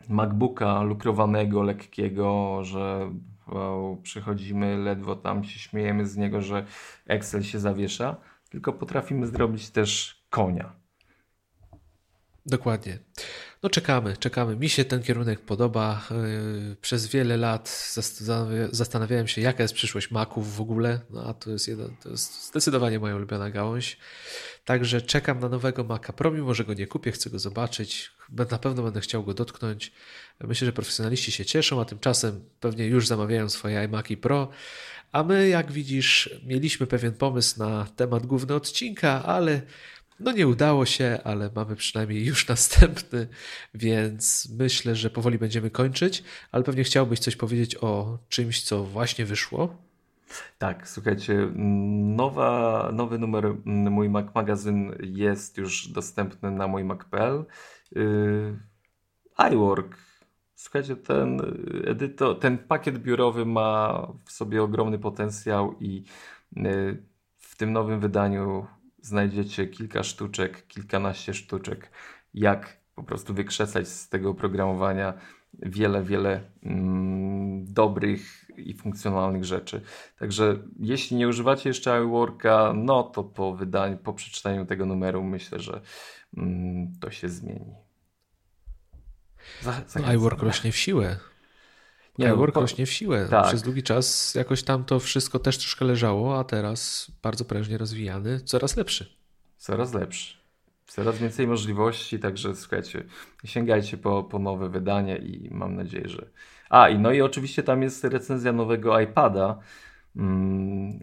MacBooka lukrowanego, lekkiego, że przychodzimy, ledwo tam się śmiejemy z niego, że Excel się zawiesza, tylko potrafimy zrobić też konia. Dokładnie. No czekamy, czekamy. Mi się ten kierunek podoba. Yy, przez wiele lat zastanawiałem się, jaka jest przyszłość Maców w ogóle, no a to jest, jeden, to jest zdecydowanie moja ulubiona gałąź. Także czekam na nowego Maca Pro, mimo że go nie kupię, chcę go zobaczyć. Na pewno będę chciał go dotknąć. Myślę, że profesjonaliści się cieszą, a tymczasem pewnie już zamawiają swoje iMaki Pro. A my, jak widzisz, mieliśmy pewien pomysł na temat główny odcinka, ale No nie udało się, ale mamy przynajmniej już następny, więc myślę, że powoli będziemy kończyć, ale pewnie chciałbyś coś powiedzieć o czymś, co właśnie wyszło. Tak, słuchajcie, nowa, nowy numer mój Mac Magazyn jest już dostępny na mój Mac.pl. Yy, iWork. Słuchajcie, ten edytor, ten pakiet biurowy ma w sobie ogromny potencjał i yy, w tym nowym wydaniu znajdziecie kilka sztuczek, kilkanaście sztuczek, jak po prostu wykrzesać z tego oprogramowania wiele, wiele mm, dobrych i funkcjonalnych rzeczy. Także jeśli nie używacie jeszcze iWorka, no to po wydaniu, po przeczytaniu tego numeru myślę, że mm, to się zmieni. no, iWork rośnie w siłę. Nie, iWork po... rośnie w siłę. Tak. Przez długi czas jakoś tam to wszystko też troszkę leżało, a teraz bardzo prężnie rozwijany, coraz lepszy. Coraz lepszy. Coraz więcej możliwości, także słuchajcie, sięgajcie po, po nowe wydanie i mam nadzieję, że. A, i no i oczywiście tam jest recenzja nowego iPada. Hmm,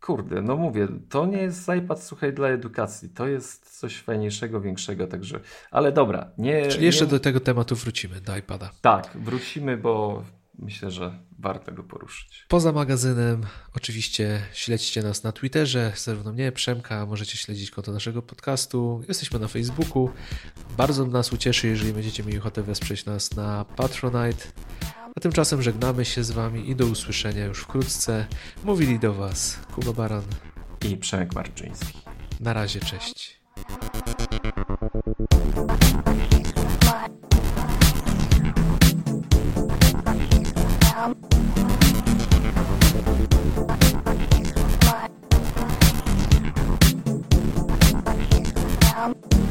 kurde, no mówię, to nie jest iPad, słuchaj, dla edukacji. To jest coś fajniejszego, większego, także. Ale dobra, nie. Czyli jeszcze nie... do tego tematu wrócimy, do iPada. Tak, wrócimy, bo myślę, że warto go poruszyć. Poza magazynem, oczywiście śledźcie nas na Twitterze, zarówno mnie, Przemka, możecie śledzić konto naszego podcastu. Jesteśmy na Facebooku. Bardzo nas ucieszy, jeżeli będziecie mieli ochotę wesprzeć nas na Patronite. A tymczasem żegnamy się z Wami i do usłyszenia już wkrótce. Mówili do Was Kuba Baran i Przemek Marczyński. Na razie, cześć. Пока.